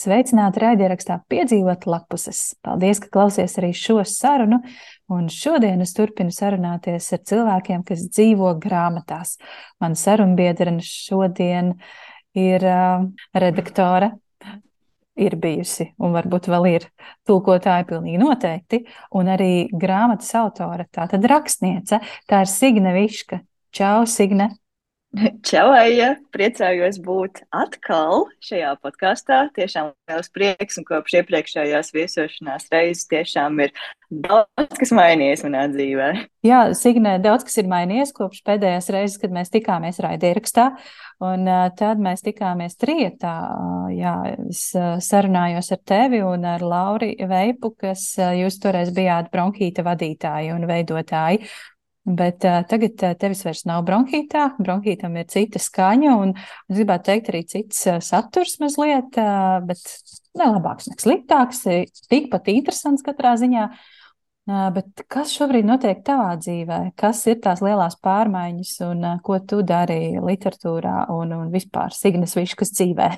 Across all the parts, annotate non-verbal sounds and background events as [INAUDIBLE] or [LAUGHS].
Sveicināti raidierakstā piedzīvot lapuses. Paldies, ka klausies arī šo sarunu. Un šodien es turpinu sarunāties ar cilvēkiem, kas dzīvo grāmatās. Mana sarunbiedra šodien ir uh, redaktore, ir bijusi un varbūt vēl ir tulkotāja pilnīgi noteikti, un arī grāmatas autore, tātad rakstniece, tā ir Signe Viška. Čau, Signe! [LAUGHS] Aija! Priecājos būt atkal šajā podkāstā. Tiešām liels prieks, un kopš iepriekšējās viesošanās reizes tiešām ir daudz kas mainījies manā dzīvē. Jā, Signē, daudz kas ir mainījies kopš pēdējās reizes, kad mēs tikāmies raidierakstā. Un uh, tad mēs tikāmies trietā. Uh, jā, es uh, sarunājos ar tevi un ar Lauri Veipu, kas uh, jūs toreiz bijāt bronhīta vadītāji un veidotāji. Bet uh, tagad uh, tevis vairs nav bronhītā, bronhītam ir cita skaņa, un es gribētu teikt arī cits uh, saturs mazliet, uh, bet ne labāks, ne sliktāks, tikpat interesants katrā ziņā. Uh, bet kas šobrīd notiek tavā dzīvē? Kas ir tās lielās pārmaiņas un uh, ko tu dari literatūrā un, un vispār Signas Viškas dzīvē?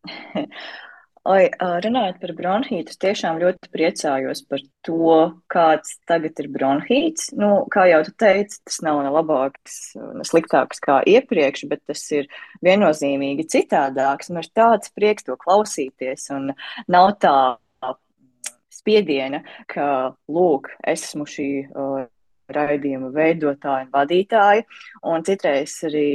[LAUGHS] Oi, runājot par bronhītu, es tiešām ļoti priecājos par to, kāds tagad ir bronhīts. Nu, kā jau tu teici, tas nav ne labāks, ne sliktāks kā iepriekš, bet tas ir viennozīmīgi citādāks. Man ir tāds prieks to klausīties, un nav tā spiediena, ka, lūk, es esmu šī uh, raidījuma veidotāja un vadītāja, un citreiz arī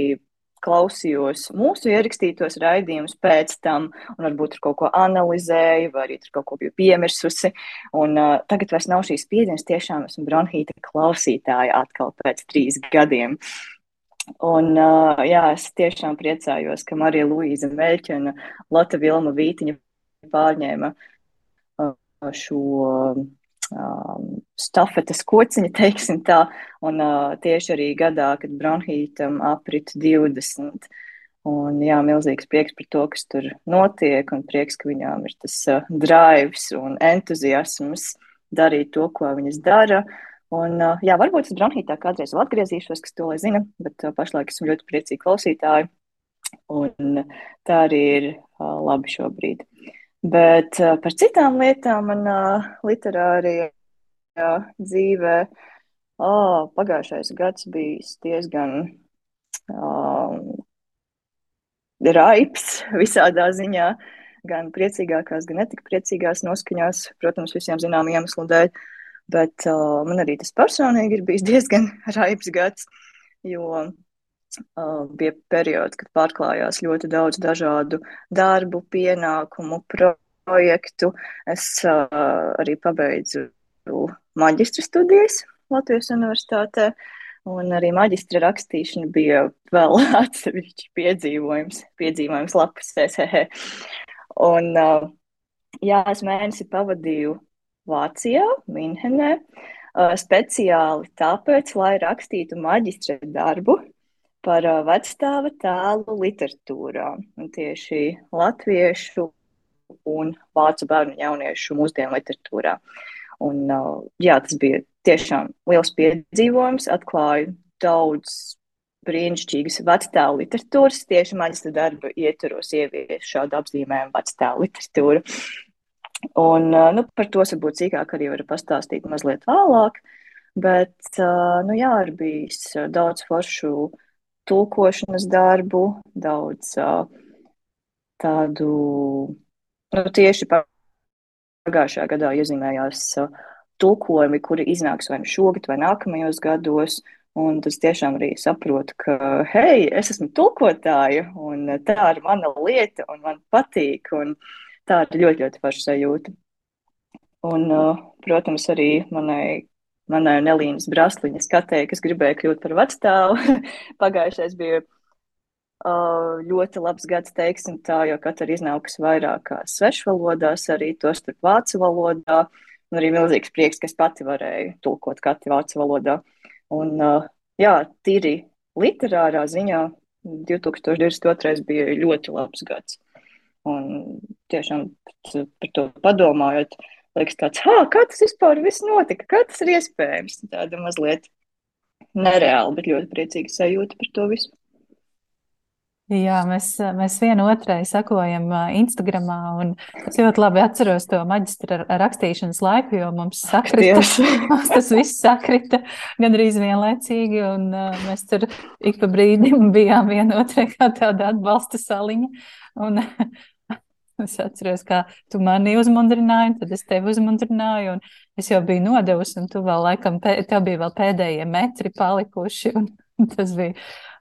klausījos mūsu ierakstītos raidījumus pēc tam, un varbūt tur kaut ko analizēju, vai arī tur kaut ko biju piemirsusi. Un uh, tagad vairs nav šīs spiedienas, tiešām esmu bronhīta klausītāja atkal pēc trīs gadiem. Un, uh, jā, es tiešām priecājos, ka Marija Luīza Meļķa un Lata Vilma Vītiņa pārņēma uh, šo um, stafetes kociņa, [LAUGHS] teiksim tā, un uh, tieši arī gadā, kad bronhītam aprit 20. Un jā, milzīgs prieks par to, kas tur notiek, un prieks, ka viņām ir tas uh, drives un entuziasms darīt to, ko viņas dara. Un, uh, jā, varbūt es bronhītā kādreiz vēl atgriezīšos, kas to lai zina, bet uh, pašlaik esmu ļoti priecīgi klausītāji. Un tā arī ir uh, labi šobrīd. Bet par citām lietām manā literārajā dzīvē oh, pagājušais gads bijis diezgan uh, raips [LAUGHS] visādā ziņā, gan priecīgākās, gan netik priecīgās noskaņās, protams, visiem zinām iemeslu dēļ. Bet uh, man arī tas personīgi ir bijis [LAUGHS] diezgan raips gads, jo uh, bija periods, kad pārklājās ļoti daudz dažādu darbu, pienākumu, projektu. Es uh, arī pabeidzu maģistra studijas Latvijas Universitātē. Un arī maģistra rakstīšana bija vēl [LAUGHS] atsevišķi piedzīvojums, piedzīvojums lapusēs. [LAUGHS] un, uh, jā, es mēnesi pavadīju Vācijā, Minhenē, uh, speciāli tāpēc, lai rakstītu maģistra darbu par uh, vecstāva tēlu literatūrā. Un tieši latviešu un vācu bērnu jauniešu mūsdienu literatūrā. Un, uh, jā, tas bija tiešām liels piedzīvojums. Atklāju daudz brīnišķīgas vectēlu literatūras. Tieši maģistra darba ietvaros ievies šādu apzīmējumu vectēlu literatūru. Un, uh, nu, par to varbūt sīkāk arī varu pastāstīt mazliet vēlāk. Bet, uh, nu, jā, ir bijis daudz foršu tulkošanas darbu, daudz tādu Nu, tieši pagājušajā gadā iezīmējās tulkojumi, kuri iznāks vai nu šogad, vai nākamajos gados. Un tas tiešām arī saprotu, ka, hei, es esmu tulkotāja, un tā ir mana lieta, un man patīk, un tā ir ļoti, ļoti paša sajūta. Un, protams, arī manai, manai un Elīnas Brasliņas katēji, kas gribēja kļūt par vecstāvu, [LAUGHS] pagājušais bija ļoti labs gads, teiksim tā, jo katra iznākusi vairākās svešvalodās, arī to starp vācu valodā, un arī milzīgs prieks, ka es pati varēju tulkot katru vācu valodā. Un, jā, tīri literārā ziņā 2022. bija ļoti labs gads. Un tiešām par to padomājot, liekas tāds, kā tas vispār notika, kā tas ir iespējams. Tāda mazliet nereāla, bet ļoti priecīga sajūta par to visu. Jā, mēs, mēs vienotrai sakojam Instagramā, un es ļoti labi atceros to maģistra rakstīšanas laiku, jo mums sakrita, [LAUGHS] mums tas viss sakrita gandrīz vienlaicīgi, un mēs tur ik pa brīdim [LAUGHS] bijām vienotrai kā tāda atbalsta saliņa. Un, [LAUGHS] Es atceros, kā tu mani uzmundrināji, tad es tevi uzmundrināju, un es jau biju nodevusi, un tu vēl laikam, tev bija vēl pēdējie metri palikuši, un tas bija,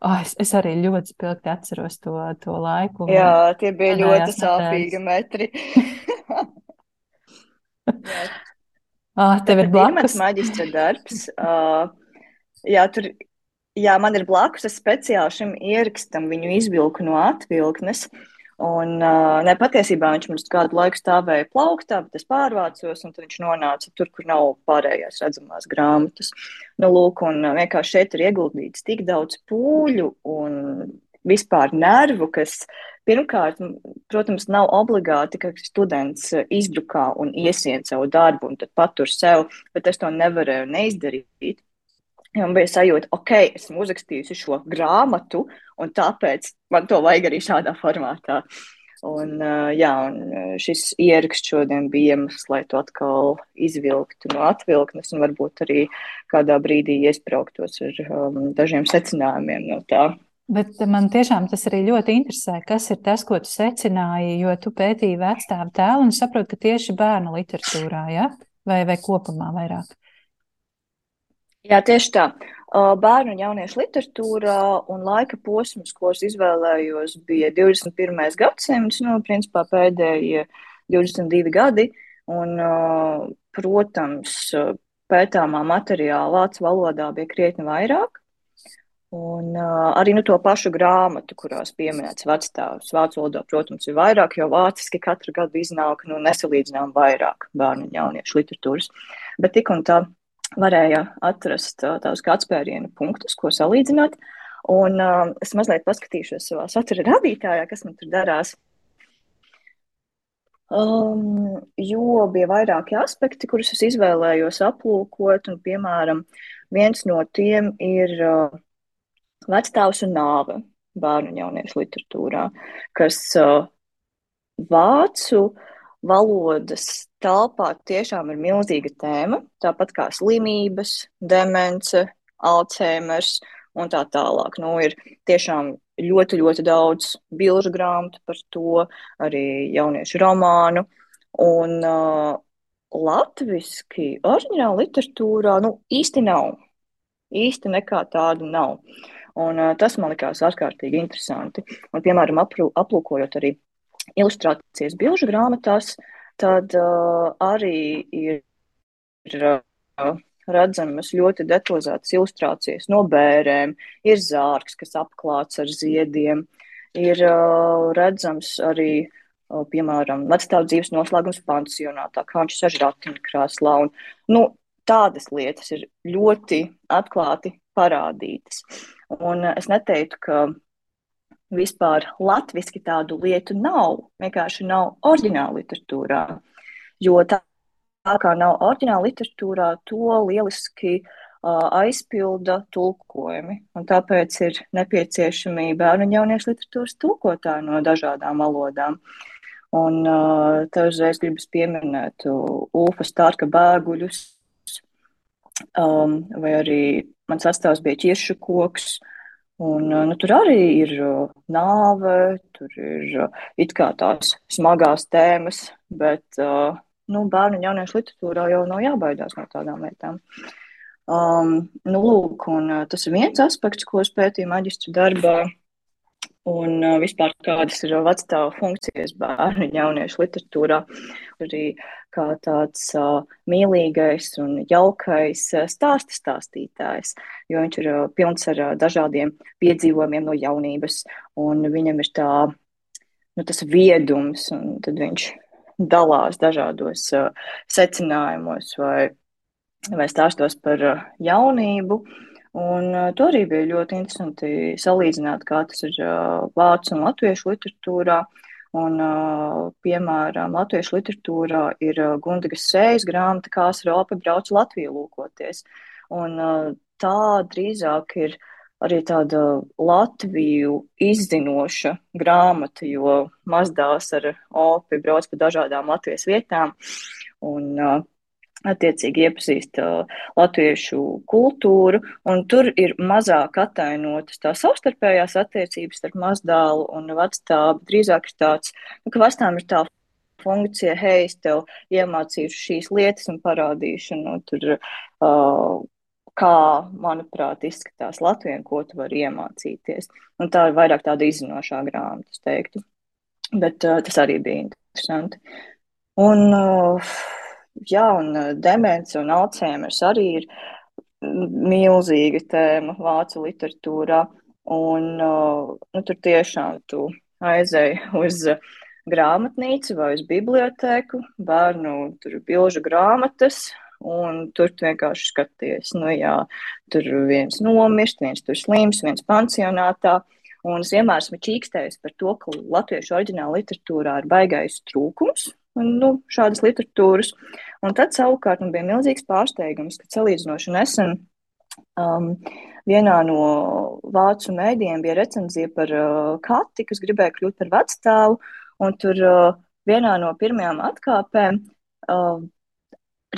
oh, es, es arī ļoti spilgti atceros to, to laiku. Jā, tie bija ļoti sāpīgi metri. [LAUGHS] ah, tev ir blakus. maģistra darbs. Uh, jā, tur, jā, man ir blakus, es speciāli šim ierakstam viņu izvilku no atvilknes. Uh, Un uh, ne, patiesībā viņš mums kādu laiku stāvēja plauktā, bet es pārvācos, un viņš nonāca tur, kur nav pārējās redzamās grāmatas. Nu, lūk, un vienkārši šeit ir ieguldīts tik daudz pūļu un vispār nervu, kas pirmkārt, protams, nav obligāti, ka students izdrukā un iesien savu darbu un tad patur sev, bet es to nevarēju neizdarīt. Man bija sajūta, ok, esmu uzrakstījusi šo grāmatu, un tāpēc man to vajag arī šādā formātā. Un, uh, jā, un šis ieraksts šodien bija iemesls, lai to atkal izvilktu no atvilknes un varbūt arī kādā brīdī iesprauktos ar um, dažiem secinājumiem no tā. Bet man tiešām tas arī ļoti interesē, kas ir tas, ko tu secināji, jo tu pētīji vecstāvu tēlu un saproti, ka tieši bērnu literatūrā, ja? vai, vai kopumā vairāk? Jā, tieši tā. Bērnu un jauniešu literatūrā un laika posms, ko es izvēlējos, bija 21. gadsimts, nu, principā pēdējie 22 gadi. Un, protams, pētāmā materiāla vācu valodā bija krietni vairāk. Un uh, arī nu, to pašu grāmatu, kurās pieminēts vecstāvs. Vācu valodā, protams, ir vairāk, jo vāciski katru gadu iznāk nu, nesalīdzinām vairāk bērnu un jauniešu literatūras. Bet tik un tā varēja atrast tādus kā atspērienu punktus, ko salīdzināt. Un uh, es mazliet paskatīšos savā satura radītājā, kas man tur darās. Um, jo bija vairāki aspekti, kurus es izvēlējos aplūkot, un, piemēram, viens no tiem ir uh, vecstāvs un nāve bērnu un jauniešu literatūrā, kas uh, vācu uh, valodas telpā tiešām ir milzīga tēma, tāpat kā slimības, demence, Alzheimers un tā tālāk. Nu, ir tiešām ļoti, ļoti daudz bilžu grāmatu par to, arī jauniešu romānu. Un uh, latviski oriģināla literatūrā nu, īsti nav. Īsti nekā tāda nav. Un, uh, tas man likās ārkārtīgi interesanti. Un, piemēram, aprū, aplūkojot arī ilustrācijas bilžu grāmatās, tad uh, arī ir, ir uh, redzamas ļoti detalizētas ilustrācijas no bērēm, ir zārks, kas apklāts ar ziediem, ir uh, redzams arī, uh, piemēram, vecstāvu dzīves noslēgums pansionātā, kā viņš sēž ratiņkrāslā. Un, nu, tādas lietas ir ļoti atklāti parādītas. Un uh, es neteiktu, ka vispār latviski tādu lietu nav. Vienkārši nav oriģināla literatūrā. Jo tā, tā kā nav oriģināla literatūrā, to lieliski uh, aizpilda tulkojumi. Un tāpēc ir nepieciešami bērnu un jauniešu literatūras tulkotāji no dažādām valodām. Un uh, te uzreiz gribas pieminēt Ulfa Stārka bēguļus, um, vai arī mans sastāvs bija ķiršu koks. Uh, Un, nu, tur arī ir nāve, tur ir it kā tās smagās tēmas, bet nu, bērnu un jauniešu literatūrā jau nav jābaidās no tādām lietām. Um, nu, lūk, un, tas ir viens aspekts, ko es pētīju maģistra darbā un vispār kādas ir vecstāvu funkcijas bērnu un jauniešu literatūrā. Arī kā tāds uh, mīlīgais un jaukais uh, stāsta stāstītājs, jo viņš ir uh, pilns ar uh, dažādiem piedzīvojumiem no jaunības, un viņam ir tā, nu, tas viedums, un tad viņš dalās dažādos uh, secinājumos vai, vai stāstos par uh, jaunību. Uh, Un uh, to arī bija ļoti interesanti salīdzināt, kā tas ir uh, vācu un latviešu literatūrā. Un, uh, piemēram, latviešu literatūrā ir uh, Gundagas sējas grāmata, kā Ropa brauc Latviju lūkoties. Un, uh, tā drīzāk ir arī tāda Latviju izzinoša grāmata, jo mazdās ar opi brauc pa dažādām Latvijas vietām un uh, attiecīgi iepazīst latviešu kultūru, un tur ir mazāk atainotas tā savstarpējās attiecības starp mazdālu un vecstāvu. Drīzāk ir tāds, nu, ka vectām ir tā funkcija, hei, es tev iemācīšu šīs lietas un parādīšu, nu, tur, uh, kā, manuprāt, izskatās Latvija un ko tu vari iemācīties. Un tā ir vairāk tāda izzinošā grāmata, es teiktu. Bet uh, tas arī bija interesanti. Un, uh, jā, un uh, demence un Alzheimers arī ir milzīga tēma vācu literatūrā. Un uh, nu, tur tiešām tu aizēji [LAUGHS] uz uh, grāmatnīcu vai uz bibliotēku, bērnu tur bilžu grāmatas, un tur tu vienkārši skaties, nu jā, tur viens nomirst, viens tur slims, viens pansionātā. Un es vienmēr esmu čīkstējis par to, ka latviešu oriģināla literatūrā ir baigais trūkums, un, nu, šādas literatūras. Un tad savukārt man bija milzīgs pārsteigums, ka salīdzinoši nesen um, vienā no vācu mēdījiem bija recenzija par uh, kati, kas gribēja kļūt par vecstāvu, Un tur uh, vienā no pirmajām atkāpēm uh,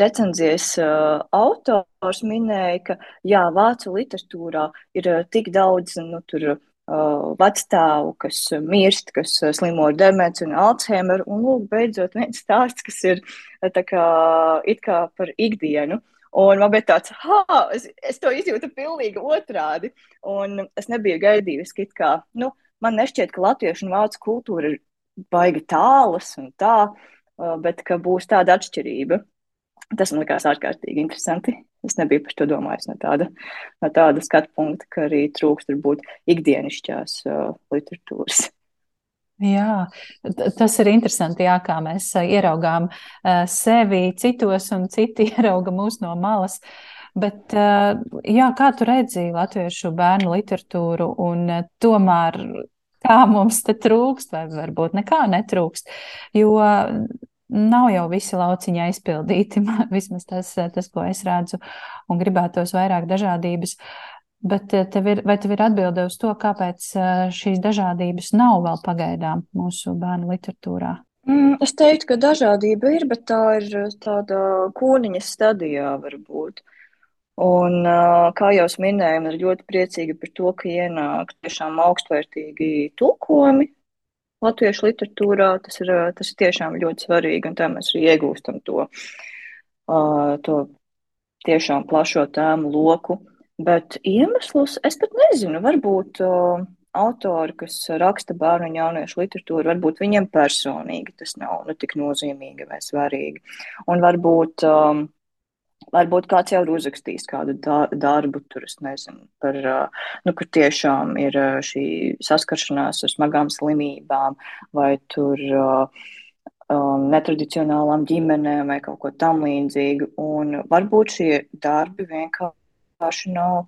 recenzijas uh, autors minēja, ka jā, vācu literatūrā ir uh, tik daudz nu, tur, vecstāvu, kas mirst, kas slimo ar demenci un Alzheimer, un lūk, beidzot viens stāsts, kas ir kā it kā par ikdienu. Un man bija tāds, ah, es, es to izjūtu pilnīgi otrādi. Un es nebiju gaidījis, ka, kā, nu, man nešķiet, ka latviešu un vācu kultūra ir baigi tālas un tā, bet ka būs tāda atšķirība. Tas man likās ārkārtīgi interesanti. Es nebiju par to domājis no tāda, no tāda skatu punkta, ka arī trūkst varbūt ikdienišķās uh, literatūras. Jā, tas ir interesanti, jā, kā mēs ieraugām sevi citos un citi [LAUGHS] ierauga mūs no malas. Bet, jā, kā tu redzi latviešu bērnu literatūru un tomēr kā mums te trūkst, vai varbūt nekā netrūkst. Jo nav jau visi lauciņi aizpildīti, [LAUGHS] vismaz tas, tas, ko es redzu, un gribētos vairāk dažādības. Bet eh, tev ir, vai tev ir atbilde uz to, kāpēc eh, šīs dažādības nav vēl pagaidām mūsu bērnu literatūrā? Mm, es teiktu, ka dažādība ir, bet tā ir tāda kūniņa stadijā varbūt. Un, kā jau minēju, ir ļoti priecīga par to, ka ienāk tiešām augstvērtīgi tulkojumi latviešu literatūrā. Tas ir, tas ir tiešām ļoti svarīgi, un tā mēs arī iegūstam to, to tiešām plašo tēmu loku. Bet iemeslus es pat nezinu. Varbūt autori, kas raksta bērnu un jauniešu literatūru, varbūt viņiem personīgi tas nav nu, tik nozīmīgi vai svarīgi. Un varbūt um, Varbūt kāds jau ir uzrakstījis kādu darbu, tur es nezinu, par, nu, kur tiešām ir šī saskaršanās ar smagām slimībām, vai tur um, netradicionālām ģimenēm, vai kaut ko tam līdzīgu. Un varbūt šie darbi vienkārši nav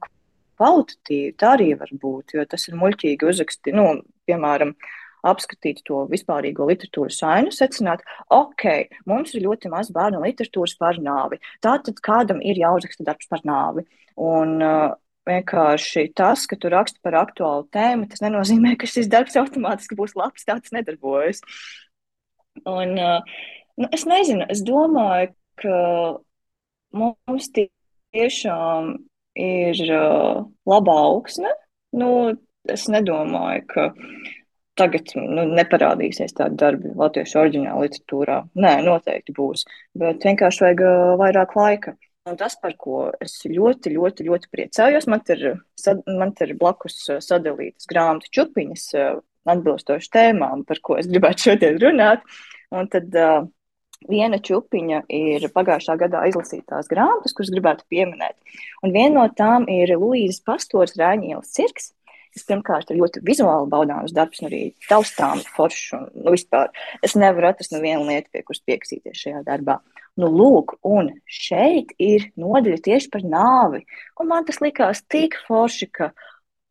kvalitatīvi. Tā arī var būt, jo tas ir muļķīgi uzrakstīt, nu, piemēram, uh, apskatīt to vispārīgo literatūras ainu, secināt, ok, mums ir ļoti maz bērnu literatūras par nāvi. Tātad kādam ir jāuzraksta darbs par nāvi. Un, uh, vienkārši tas, ka tu raksti par aktuālu tēmu, tas nenozīmē, ka šis darbs automātiski būs labs. Tā tas nedarbojas. Un, uh, nu, es nezinu, es domāju, ka mums tiešām ir uh, laba augsne. Nu, es nedomāju, ka tagad nu, neparādīsies tādi darbi latviešu oriģināla literatūrā. Nē, noteikti būs, bet vienkārši vajag vairāk laika. Un tas, par ko es ļoti, ļoti, ļoti priecājos, man ir, sad, man ir blakus sadalītas grāmatu čupiņas atbilstoši tēmām, par ko es gribētu šodien runāt. Un tad uh, viena čupiņa ir pagājušā gadā izlasītās grāmatas, kuras gribētu pieminēt. Un viena no tām ir Luīzes Pastors Rāņielas cirks kas pirmkārt ir ļoti vizuāli baudāms darbs, un arī taustām foršs. Un, nu, vispār es nevaru atrast nevienu lietu, pie kuras pieksīties šajā darbā. Nu, lūk, un šeit ir nodaļa tieši par nāvi. Un man tas likās tik forši, ka,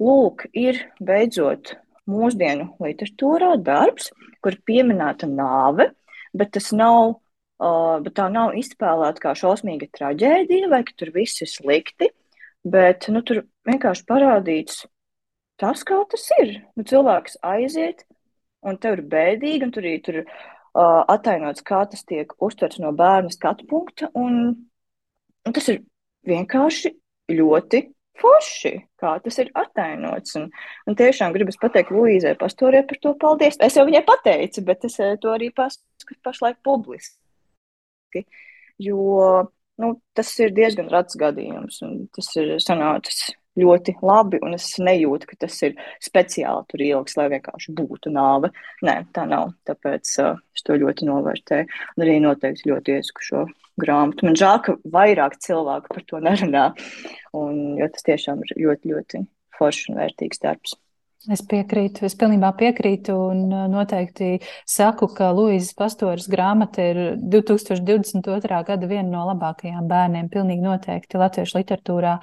lūk, ir beidzot mūsdienu literatūrā darbs, kur pieminēta nāve, bet tas nav, uh, bet tā nav izspēlēta kā šausmīga traģēdija, vai ka tur viss ir slikti, bet, nu, tur vienkārši parādīts tas, kā tas ir. Nu, cilvēks aiziet, un tev ir bēdīgi, un tur ir tur, uh, attainots, kā tas tiek uztverts no bērna skatu punkta. Un, un tas ir vienkārši ļoti forši, kā tas ir attainots. Un, un tiešām gribas pateikt Luīzai pastorē par to paldies. Es jau viņai pateicu, bet es to arī paskatu pašlaik publiski. Jo nu, tas ir diezgan rats gadījums, un tas ir sanācis ļoti labi, un es nejūtu, ka tas ir speciāli tur ilgs, lai vienkārši būtu nāve. Nē, tā nav. Tāpēc uh, es to ļoti novērtēju. Un arī noteikti ļoti iesku šo grāmatu. Man žēl, ka vairāk cilvēku par to nerunā, un, jo tas tiešām ir ļoti, ļoti foršs un vērtīgs darbs. Es piekrītu, es pilnībā piekrītu un noteikti saku, ka Luīzes Pastoras grāmata ir 2022. gada viena no labākajām bērniem, pilnīgi noteikti latviešu literatūrā.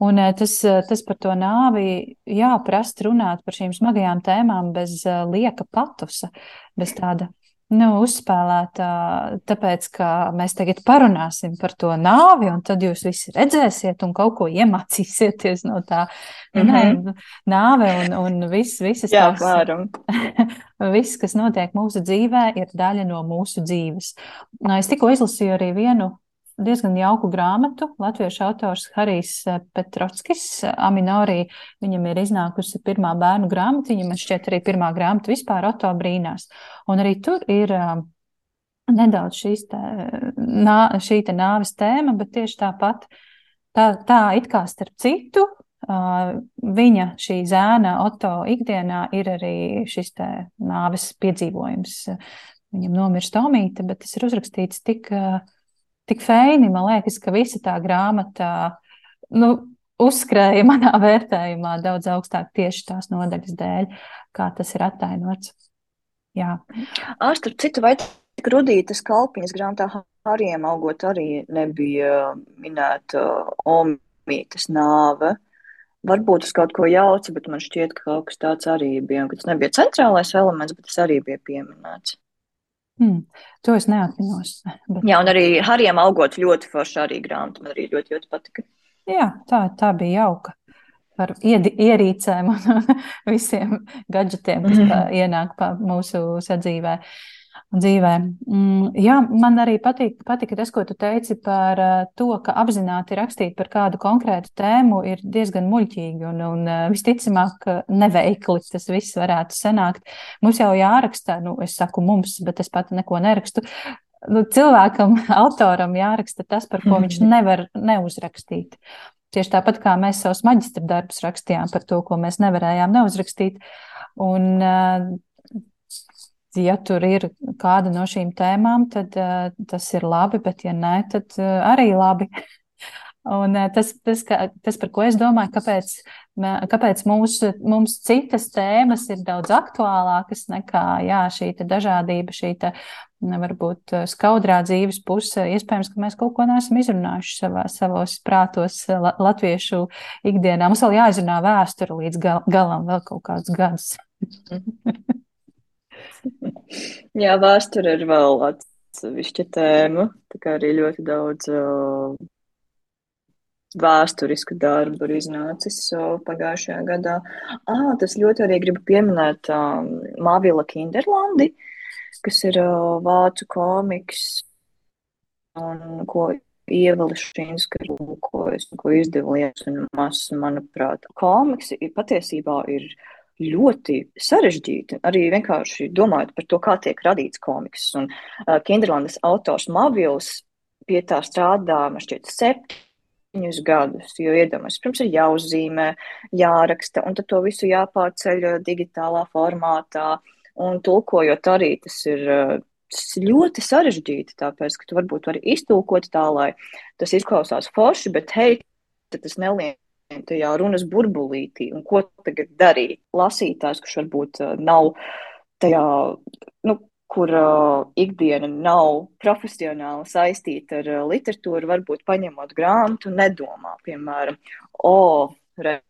Un tas, tas par to nāvi, jā, prast runāt par šīm smagajām tēmām bez lieka patusa, bez tāda nu, uzspēlēta, tāpēc, ka mēs tagad parunāsim par to nāvi, un tad jūs visi redzēsiet un kaut ko iemācīsieties no tā. Mm -hmm. Nē, nāve un, un viss, visas Jā, tās, [LAUGHS] viss, kas notiek mūsu dzīvē, ir daļa no mūsu dzīves. Es tikko izlasīju arī vienu diezgan jauku grāmatu. Latviešu autors Harijs eh, Petrotskis, eh, Aminorī, viņam ir iznākusi pirmā bērnu grāmata, viņam šķiet arī pirmā grāmata vispār Oto brīnās. Un arī tur ir uh, nedaudz te, nā, šī te nāves tēma, bet tieši tāpat tā, tā it kā starp citu. Viņa šī zēna Oto ikdienā ir arī šis nāves piedzīvojums. Viņam nomirst Tomīte, bet tas ir uzrakstīts tik uh, tik feini. Man liekas, ka visa tā grāmata nu, uzskrēja manā [LAUGHS] vērtējumā daudz augstāk tieši tās nodaļas dēļ, kā tas ir attainots. Jā. Ārstu citu vai tik rudītas kalpiņas grāmatā Harijam augot arī nebija minēta omītas nāve. Varbūt es kaut ko jaucu, bet man šķiet, ka kaut kas tāds arī bija. Tas nebija centrālais elements, bet tas arī bija pieminēts. Hmm, to es neatminos. [LAUGHS] Bet... Jā, un arī Harijam augot ļoti forša arī grāmata. Man arī ļoti, ļoti patika. Jā, tā, tā bija jauka. Par ierīcēm un [LAUGHS] visiem gadgetiem, kas mm. ienāk pa mūsu sadzīvē. Uh, dzīvē. Mm, jā, man arī patīk, patika tas, ko tu teici par uh, to, ka apzināti rakstīt par kādu konkrētu tēmu ir diezgan muļķīgi un, un uh, visticamāk neveikli tas viss varētu sanākt. Mums jau jāraksta, nu, es saku mums, bet es pat neko nerakstu. Nu, cilvēkam, [LAUGHS] autoram jāraksta tas, par ko viņš mhm. nevar neuzrakstīt. Tieši tāpat kā mēs savus maģistra darbus rakstījām par to, ko mēs nevarējām neuzrakstīt. Un, uh, ja tur ir kāda no šīm tēmām, tad uh, tas ir labi, bet ja nē, tad uh, arī labi. [LAUGHS] Un uh, tas, tas, ka, tas, par ko es domāju, kāpēc, kāpēc mūs, mums citas tēmas ir daudz aktuālākas nekā jā, šī dažādība, šī te, varbūt skaudrā dzīves puse. Iespējams, ka mēs kaut ko neesam izrunājuši savā, savos prātos la, latviešu ikdienā. Mums vēl jāizrunā vēsture līdz gal, galam vēl kaut kādus gadus. [LAUGHS] Jā, vēsture ir vēl atsevišķa tēma. Tā kā arī ļoti daudz uh, vēsturisku darbu ir iznācis uh, pagājušajā gadā. Ah, tas ļoti arī gribu pieminēt um, Māvila Kinderlandi, kas ir uh, vācu komiks un ko Ievali Šīnska lūkojas, ko izdeva lietas un mas, manuprāt, komiks ir patiesībā ir ļoti sarežģīti. Arī vienkārši domājot par to, kā tiek radīts komiks. Un uh, Kinderlandes autors Mavils pie tā strādā, man šķiet, septiņus gadus, jo iedomājieties, pirms ir jāuzzīmē, jāraksta, un tad to visu jāpārceļ digitālā formātā, un tulkojot arī tas ir. Uh, ļoti sarežģīti, tāpēc, ka tu varbūt vari iztulkot tā, lai tas izklausās forši, bet hei, tas neliek tajā runas burbulītī, un ko tagad darīt. Lasītājs, kurš varbūt uh, nav tajā, nu, kur uh, ikdiena nav profesionāli saistīta ar uh, literatūru, varbūt paņemot grāmatu, nedomā, piemēram, o, re,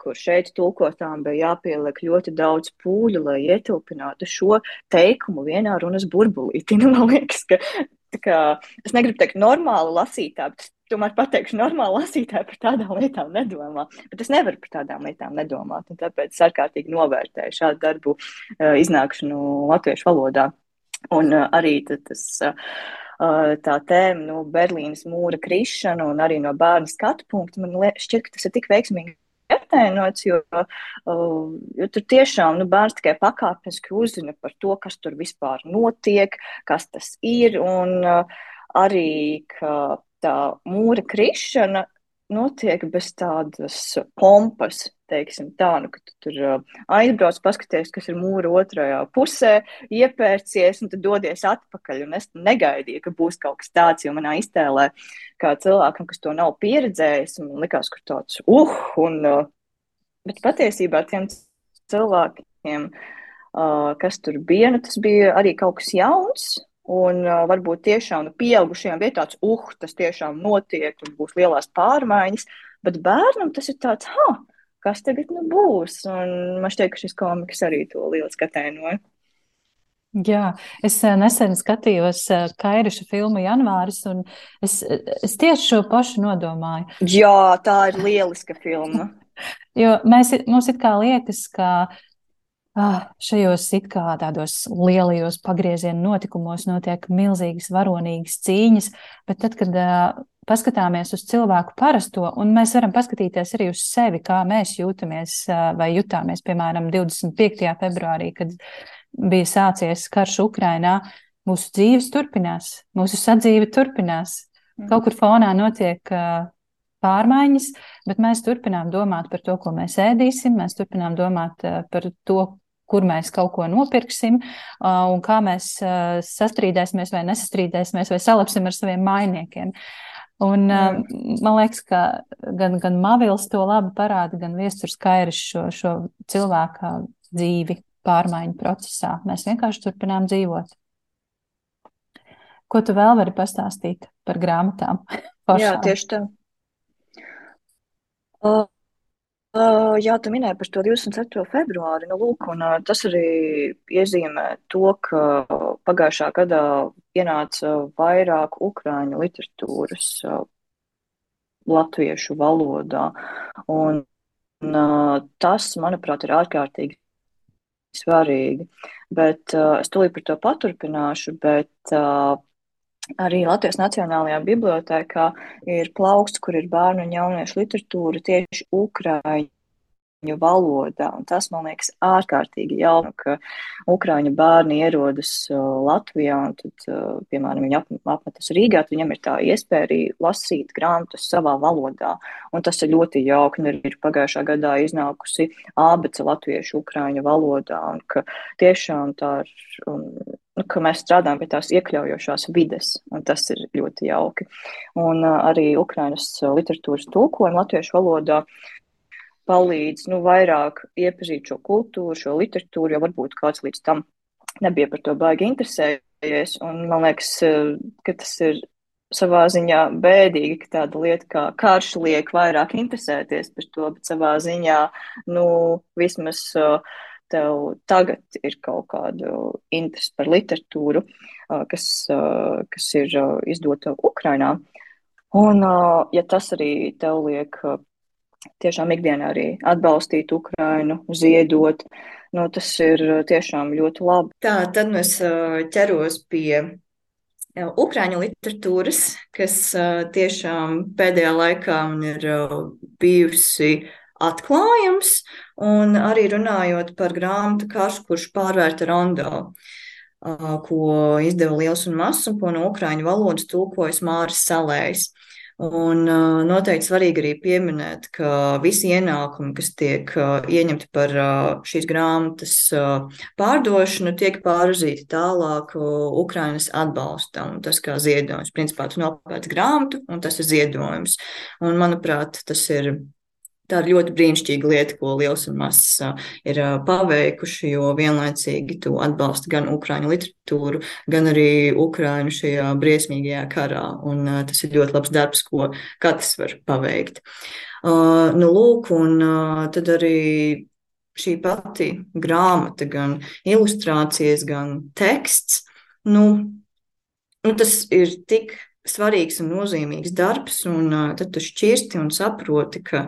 kur šeit tulkotām bija jāpieliek ļoti daudz pūļu, lai ietilpinātu šo teikumu vienā runas burbulītī. [LAUGHS] Nu, man liekas, ka kā, es negribu teikt, normāli lasītā, bet tomēr pateikšu, normāli lasītāji par tādām lietām nedomā. Bet es nevaru par tādām lietām nedomāt. Tāpēc es ārkārtīgi novērtēju šādu darbu uh, iznākšanu latviešu valodā. Un uh, arī tas. Uh, tā tēma, nu, Berlīnas mūra krišana un arī no bērnu skatu punkta, man šķiet, ka tas ir tik veiksmīgi attēlots, jo, jo tur tiešām nu, bērns tikai pakāpeniski uzzina par to, kas tur vispār notiek, kas tas ir, un arī, ka tā mūra krišana notiek bez tādas pompas, teiksim tā, nu, ka tu tur aizbrauc, paskaties, kas ir mūra otrajā pusē, iepērcies un tad dodies atpakaļ. Un es negaidīju, ka būs kaut kas tāds, jo manā iztēlē, kā cilvēkam, kas to nav pieredzējis, man likās, ka tāds, uh, un, bet patiesībā tiem cilvēkiem, kas tur bija, nu, tas bija arī kaut kas jauns, Un uh, varbūt tiešām nu, pieaugušajiem bija tāds, uh, tas tiešām notiek, un būs lielās pārmaiņas. Bet bērnam tas ir tāds, ha, kas tagad nu būs? Un man šķiet, ka šis komiks arī to lieliski attēloja. Jā, es nesen skatījos Kairiša filmu Janvāris, un es, es tieši šo pašu nodomāju. Jā, tā ir lieliska filma. [LAUGHS] jo mēs, mums it kā liekas, ka šajos it kā tādos lielajos pagrieziena notikumos notiek milzīgas varonīgas cīņas, bet tad, kad uh, paskatāmies uz cilvēku parasto, un mēs varam paskatīties arī uz sevi, kā mēs jūtamies uh, vai jutāmies, piemēram, 25. februārī, kad bija sācies karš Ukrainā, mūsu dzīves turpinās, mūsu sadzīve turpinās. Mm. Kaut kur fonā notiek uh, pārmaiņas, bet mēs turpinām domāt par to, ko mēs ēdīsim, mēs turpinām domāt par to, kur mēs kaut ko nopirksim, un kā mēs sastrīdēsimies vai nesastrīdēsimies vai salapsim ar saviem mainiekiem. Un, mm. man liekas, ka gan, gan Mavils to labi parāda, gan Viesturs Kairis šo, šo cilvēku dzīvi pārmaiņu procesā. Mēs vienkārši turpinām dzīvot. Ko tu vēl vari pastāstīt par grāmatām? Pašām? [LAUGHS] Jā, tieši tā. Uh, Uh, jā, tu minēji par to 27. februāri. Nu, lūk, un, uh, tas arī iezīmē to, ka pagājušā gadā ienāca vairāk ukrāņu literatūras uh, latviešu valodā. Un, un, tas, manuprāt, ir ārkārtīgi svarīgi. Bet es tūlīt par to paturpināšu, bet Arī Latvijas Nacionālajā bibliotēkā ir plaukts, kur ir bērnu un jauniešu literatūra tieši ukrāņu valodā. Un tas man liekas ārkārtīgi jaunu, ka ukrāņu bērni ierodas Latvijā un tad, piemēram, viņi ap, apmetas Rīgā, tad viņam ir tā iespēja arī lasīt grāmatas savā valodā. Un tas ir ļoti jauki. Un ir pagājušā gadā iznākusi ābece latviešu ukrāņu valodā. Un ka tiešām tā ir. Nu, ka mēs strādājam pie tās iekļaujošās vides, un tas ir ļoti jauki. Un uh, arī Ukrainas literatūras tulkojumi latviešu valodā palīdz nu, vairāk iepazīt šo kultūru, šo literatūru, jo varbūt kāds līdz tam nebija par to baigi interesējies. Un man liekas, ka tas ir savā ziņā bēdīgi, ka tāda lieta kā karš liek vairāk interesēties par to, bet savā ziņā, nu, vismaz tev tagad ir kaut kāda interese par literatūru, kas, kas ir izdota Ukrainā. Un, ja tas arī tev liek tiešām ikdienā arī atbalstīt Ukrainu, ziedot. Nu, tas ir tiešām ļoti labi. Tā, tad nu es ķeros pie Ukrāņu literatūras, kas tiešām pēdējā laikā ir bijusi atklājums, un arī runājot par grāmatu Karš, kurš pārvērta rondo, ko izdeva Liels un Mazs, un ko no ukrāņu valodas tulkojas Māris Salējs. Un noteikti svarīgi arī pieminēt, ka visi ienākumi, kas tiek ieņemti par šīs grāmatas pārdošanu, tiek pārzīti tālāk Ukrainas atbalstam. Tas kā ziedojums. Principā tu nopērci grāmatu, un tas ir ziedojums. Un, manuprāt, tas ir Tā ir ļoti brīnišķīga lieta, ko Liels un Mazs ir paveikuši, jo vienlaicīgi tu atbalsti gan ukrāņu literatūru, gan arī ukrāņu šajā briesmīgajā karā. Un tas ir ļoti labs darbs, ko katrs var paveikt. Nu, lūk, un tad arī šī pati grāmata, gan ilustrācijas, gan teksts, nu, nu tas ir tik svarīgs un nozīmīgs darbs, un tad tu šķirsti un saproti, ka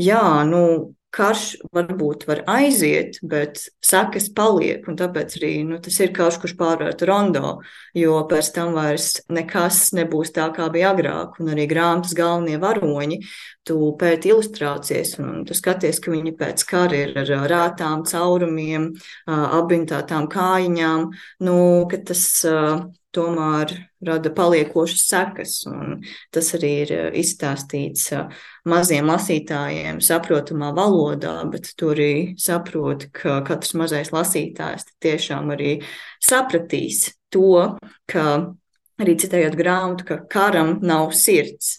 jā, nu, karš varbūt var aiziet, bet sekas paliek. Tāpēc arī nu, tas ir karš, kurš pārvērt rondo, jo pēc tam vairs nekas nebūs tā, kā bija agrāk. Un arī grāmatas galvenie varoņi, tu pēti ilustrācijas, un tu skaties, ka viņi pēc kara ir ar rātām, caurumiem, apbintātām kājiņām. Nu, tas tomēr rada paliekošas sekas. Tas arī ir izstāstīts eh, maziem lasītājiem, saprotamā valodā, bet tur arī saprot, ka katrs mazais lasītājs tiešām arī sapratīs to, ka arī citējot grāmatu, ka karam nav sirds.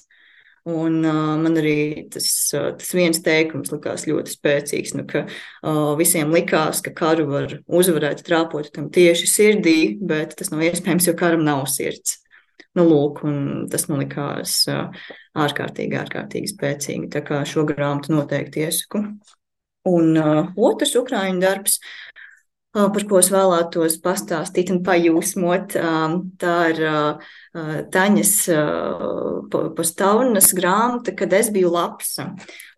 Un uh, man arī tas, uh, tas viens teikums likās ļoti spēcīgs, nu, ka uh, visiem likās, ka karu var uzvarēt, trāpot tam tieši sirdī, bet tas nav iespējams, jo karam nav sirds. Nu, lūk, tas man likās uh, ārkārtīgi, ārkārtīgi spēcīgi. Tā kā šo grāmatu noteikti iesaku. Un uh, otrs ukrāņu darbs par ko es vēlētos pastāstīt un pajūsmot. Tā ir Taņas Postāvnas grāmata, kad es biju lapsa.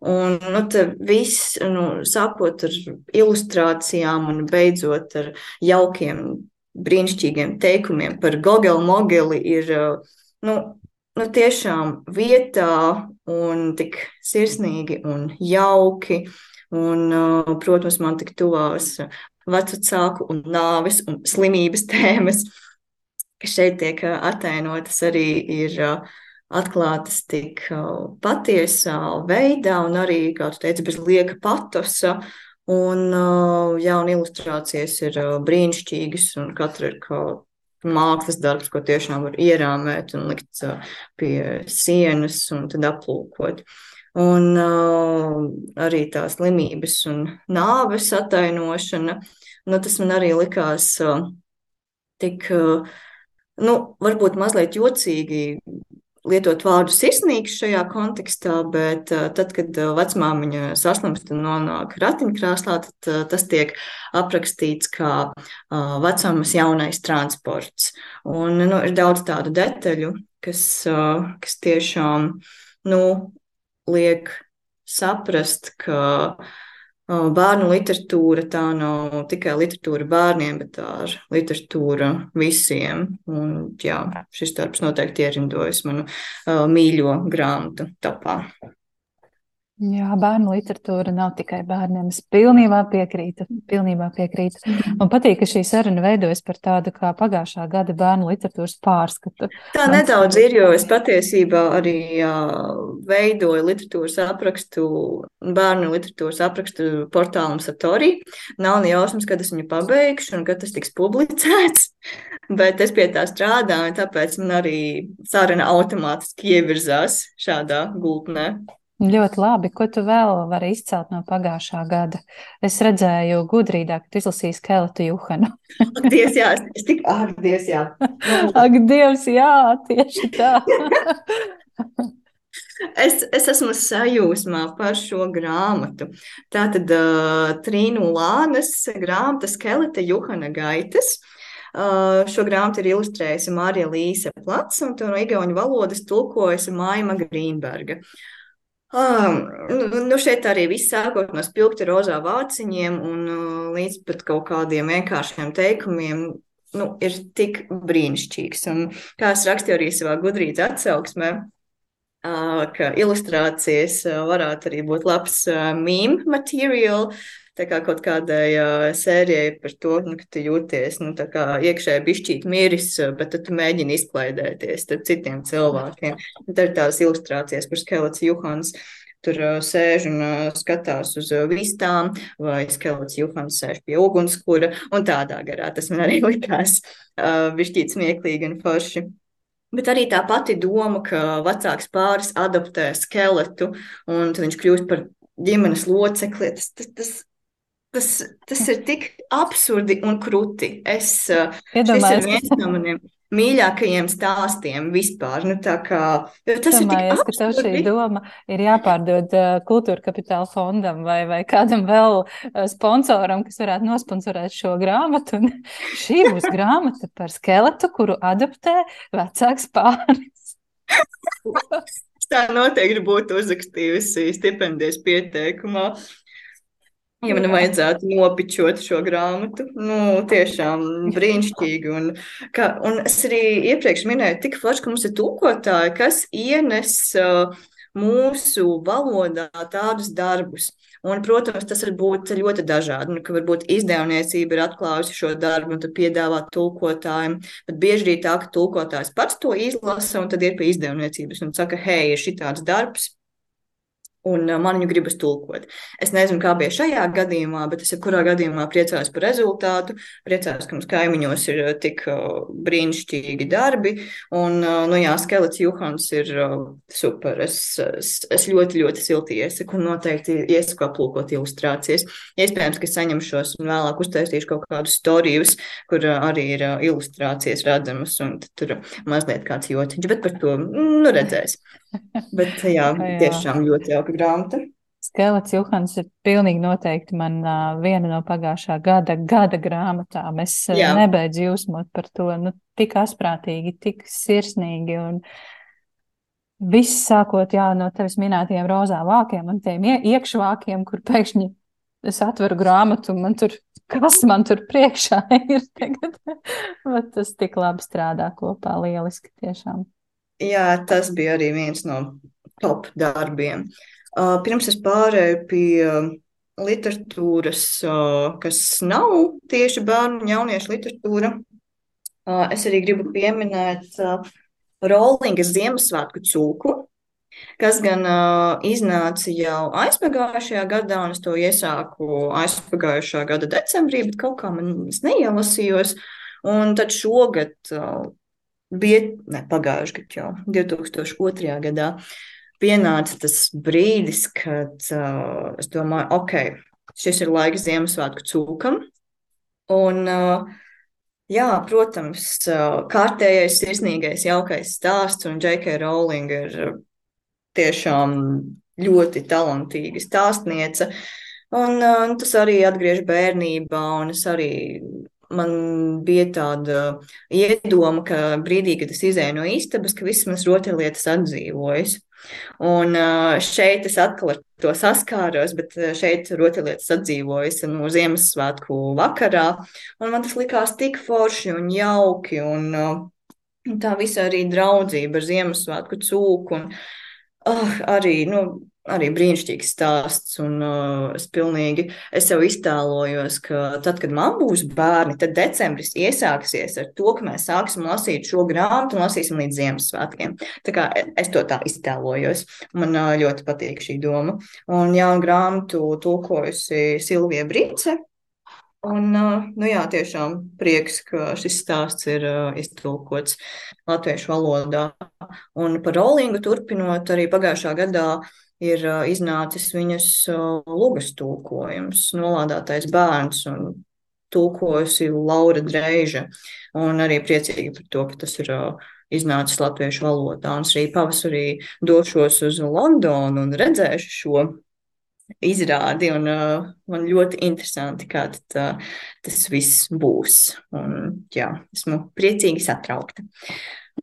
Un nu, viss, nu, sākot ar ilustrācijām un beidzot ar jaukiem, brīnišķīgiem teikumiem par Gogelu Mogeli, ir nu, nu, tiešām vietā un tik sirsnīgi un jauki. Un, protams, man tik tuvās vecāku un nāves un slimības [LAUGHS] tēmas, kas šeit tiek attēlotas, arī ir atklātas tik patiesā veidā, un arī, kā tu teici, bez lieka patosa. Un, jā, un ilustrācijas ir brīnišķīgas, un katra ir kaut mākslas darbs, ko tiešām var ierāmēt un likt pie sienas un tad aplūkot. Un arī tā slimības un nāves atainošana, nu, tas man arī likās tik, nu, varbūt mazliet jocīgi lietot vārdu sirsnīgs šajā kontekstā, bet uh, tad, kad uh, vecmāmiņa saslimst un nonāk ratiņkrāslā, tad uh, tas tiek aprakstīts kā uh, vecāmas jaunais transports. Un nu, ir daudz tādu detaļu, kas, uh, kas tiešām, nu, liek saprast, ka bērnu literatūra tā nav tikai literatūra bērniem, bet tā ir literatūra visiem. Un, jā, šis darbs noteikti ierindojas manu mīļo grāmatu tapā. Jā, bērnu literatūra nav tikai bērniem. Es pilnībā piekrītu. Pilnībā piekrītu. Man mm. patīk, ka šī saruna veidojas par tādu kā pagājušā gada bērnu literatūras pārskatu. Tā Man... nedaudz ir, jo es patiesībā arī veidoju literatūras aprakstu, bērnu literatūras aprakstu portālam Satori. Nav ne jausmas, kad es viņu pabeigšu un kad tas tiks publicēts. [LAUGHS] Bet es pie tā strādāju, tāpēc man arī saruna automātiski ievirzās šādā gultnē. Ļoti labi. Ko tu vēl vari izcelt no pagājušā gada? Es redzēju, gudrībā, ka tu izlasīji skeletu Juhanu. Ak, Dievs, jā, es tik, ak, Dievs, jā. [LAUGHS] Ak, Dievs, jā, tieši tā. [LAUGHS] Es, es esmu sajūsmā par šo grāmatu. Tā tad uh, Trīnu Lānes grāmata Skeleta Juhana Gaitas. Uh, šo grāmatu ir ilustrējusi Mārija Līse Plats, un to no igauņu valodas tulkojusi Maima Grīnberga. Uh, Um, nu, šeit arī viss sākot no spilgti rozā vāciņiem un uh, līdz pat kaut kādiem vienkāršiem teikumiem. Nu, ir tik brīnišķīgs. Un, kā es rakstīju arī savā gudrības atsauksmē, uh, ka ilustrācijas uh, varētu arī būt labs meme materiāls, tā kā kaut kādai uh, sērijai par to, nu, ka tu jūties nu, iekšēji bišķīt miris, bet tad tu mēģini izklaidēties ar citiem cilvēkiem. Un tad ir tās ilustrācijas par skelets Juhans. Tur sēž un skatās uz vistām, vai skelets Juhans sēž pie ugunskura, un tādā garā tas man arī [LAUGHS] likās uh, bišķīt smieklīgi un forši. Bet arī tā pati doma, ka vecāks pāris adoptē skeletu, un viņš kļūst par ģimenes locekli, tas, tas, tas Tas, tas ir tik absurdi un krūti. Es, Iedomājies, šis ir viens no maniem mīļākajiem stāstiem vispār. Nu, kā, tas Domājies, ir ka tev šī doma ir jāpārdod uh, kultūra kapitāla fondam vai, vai kādam vēl uh, sponsoram, kas varētu nosponsorēt šo grāmatu. Un [LAUGHS] šī būs grāmata par skeletu, kuru adoptē vecāks pāris. [LAUGHS] tā noteikti būtu uzrakstījusi stipendijas pieteikumā. Ja man vajadzētu nopičot šo grāmatu, nu, tiešām brīnišķīgi. Un, ka, un es arī iepriekš minēju, tik forši, ka mums ir tulkotāji, kas ienes uh, mūsu valodā tādus darbus. Un, protams, tas var būt ļoti dažādi. Nu, varbūt izdevniecība ir atklājusi šo darbu un piedāvā tulkotājiem. Bet bieži arī tā, ka tulkotājs pats to izlasa un tad ir pie izdevniecības un saka, hei, ir šitāds darbs un uh, man viņu gribas tulkot. Es nezinu, kā bija šajā gadījumā, bet es jebkurā gadījumā priecājos par rezultātu. Priecājos, ka mums kaimiņos ir uh, tik uh, brīnišķīgi darbi. Un, nu jā, Skelets Juhans ir super. Es, es, es ļoti, ļoti silti iesaku un noteikti iesaku aplūkot ilustrācijas. Iespējams, ka saņemšos un vēlāk uztaisīšu kaut kādus storijus, kur arī ir ilustrācijas redzamas un tur mazliet kāds jotiņš, bet par to nu, redzēs. Bet jā, [LAUGHS] jā. tiešām ļoti jauka grāmata. Skelets Johans ir pilnīgi noteikti man uh, viena no pagājušā gada, gada grāmatām. Es uh, nebeidzu jūsmot par to, nu, tik asprātīgi, tik sirsnīgi un viss sākot jā, no tevis minētajiem rozā vākiem un tiem iekšvākiem, kur pēkšņi es atveru grāmatu un man tur, kas man tur priekšā [LAUGHS] ir tagad. [LAUGHS] Bet tas tik labi strādā kopā, lieliski tiešām. Jā, tas bija arī viens no top darbiem. Uh, pirms es pārēju pie literatūras, uh, kas nav tieši bērnu un jauniešu literatūra, uh, es arī gribu pieminēt Rollingas Ziemassvētku cūku, kas gan uh, iznāca jau aizpagājušajā gadā, un es to iesāku aizpagājušā gada decembrī, bet kaut kā man neielasījos. Un tad šogad uh, bija, ne pagājuši gadu jau, 2002. gadā, pienāca tas brīdis, kad uh, es domāju, ok, šis ir laiks Ziemassvētku cūkam. Un, uh, jā, protams, uh, kārtējais, sirsnīgais, jaukais stāsts, un J.K. Rowling ir tiešām ļoti talantīga stāstniece. Un uh, tas arī atgriež bērnībā, un es arī man bija tāda iedoma, ka brīdī, kad es izēju no istabas, ka visas manas rotaļlietas atdzīvojas. Un šeit es atkal ar to saskāros, bet šeit rotaļlietas atdzīvojas no Ziemassvētku vakarā. Un man tas likās tik forši un jauki. Un tā visa arī draudzība ar Ziemassvētku cūku. Un, oh, arī, nu, arī brīnišķīgs stāsts. Un, uh, es pilnīgi es sev iztēlojos, ka tad, kad man būs bērni, tad decembris iesāksies ar to, ka mēs sāksim lasīt šo grāmatu un lasīsim līdz Ziemassvētkiem. Tā kā es to tā iztēlojos. Man uh, ļoti patīk šī doma. Un jaunu grāmatu tulkojusi Silvija Brīce. Un, uh, nu jā, tiešām prieks, ka šis stāsts ir uh, iztulkots latviešu valodā. Un par Rolingu turpinot, arī pagājušā gadā uh, ir iznācis viņas lugas tulkojums, nolādētais bērns un tulkojusi Laura Dreiža. Un arī priecīgi par to, ka tas ir iznācis latviešu valodā. Un arī pavasarī došos uz Londonu un redzēšu šo izrādi. Un, uh, man ļoti interesanti, kā tad, uh, tas viss būs. Un, jā, esmu priecīgi satraukta.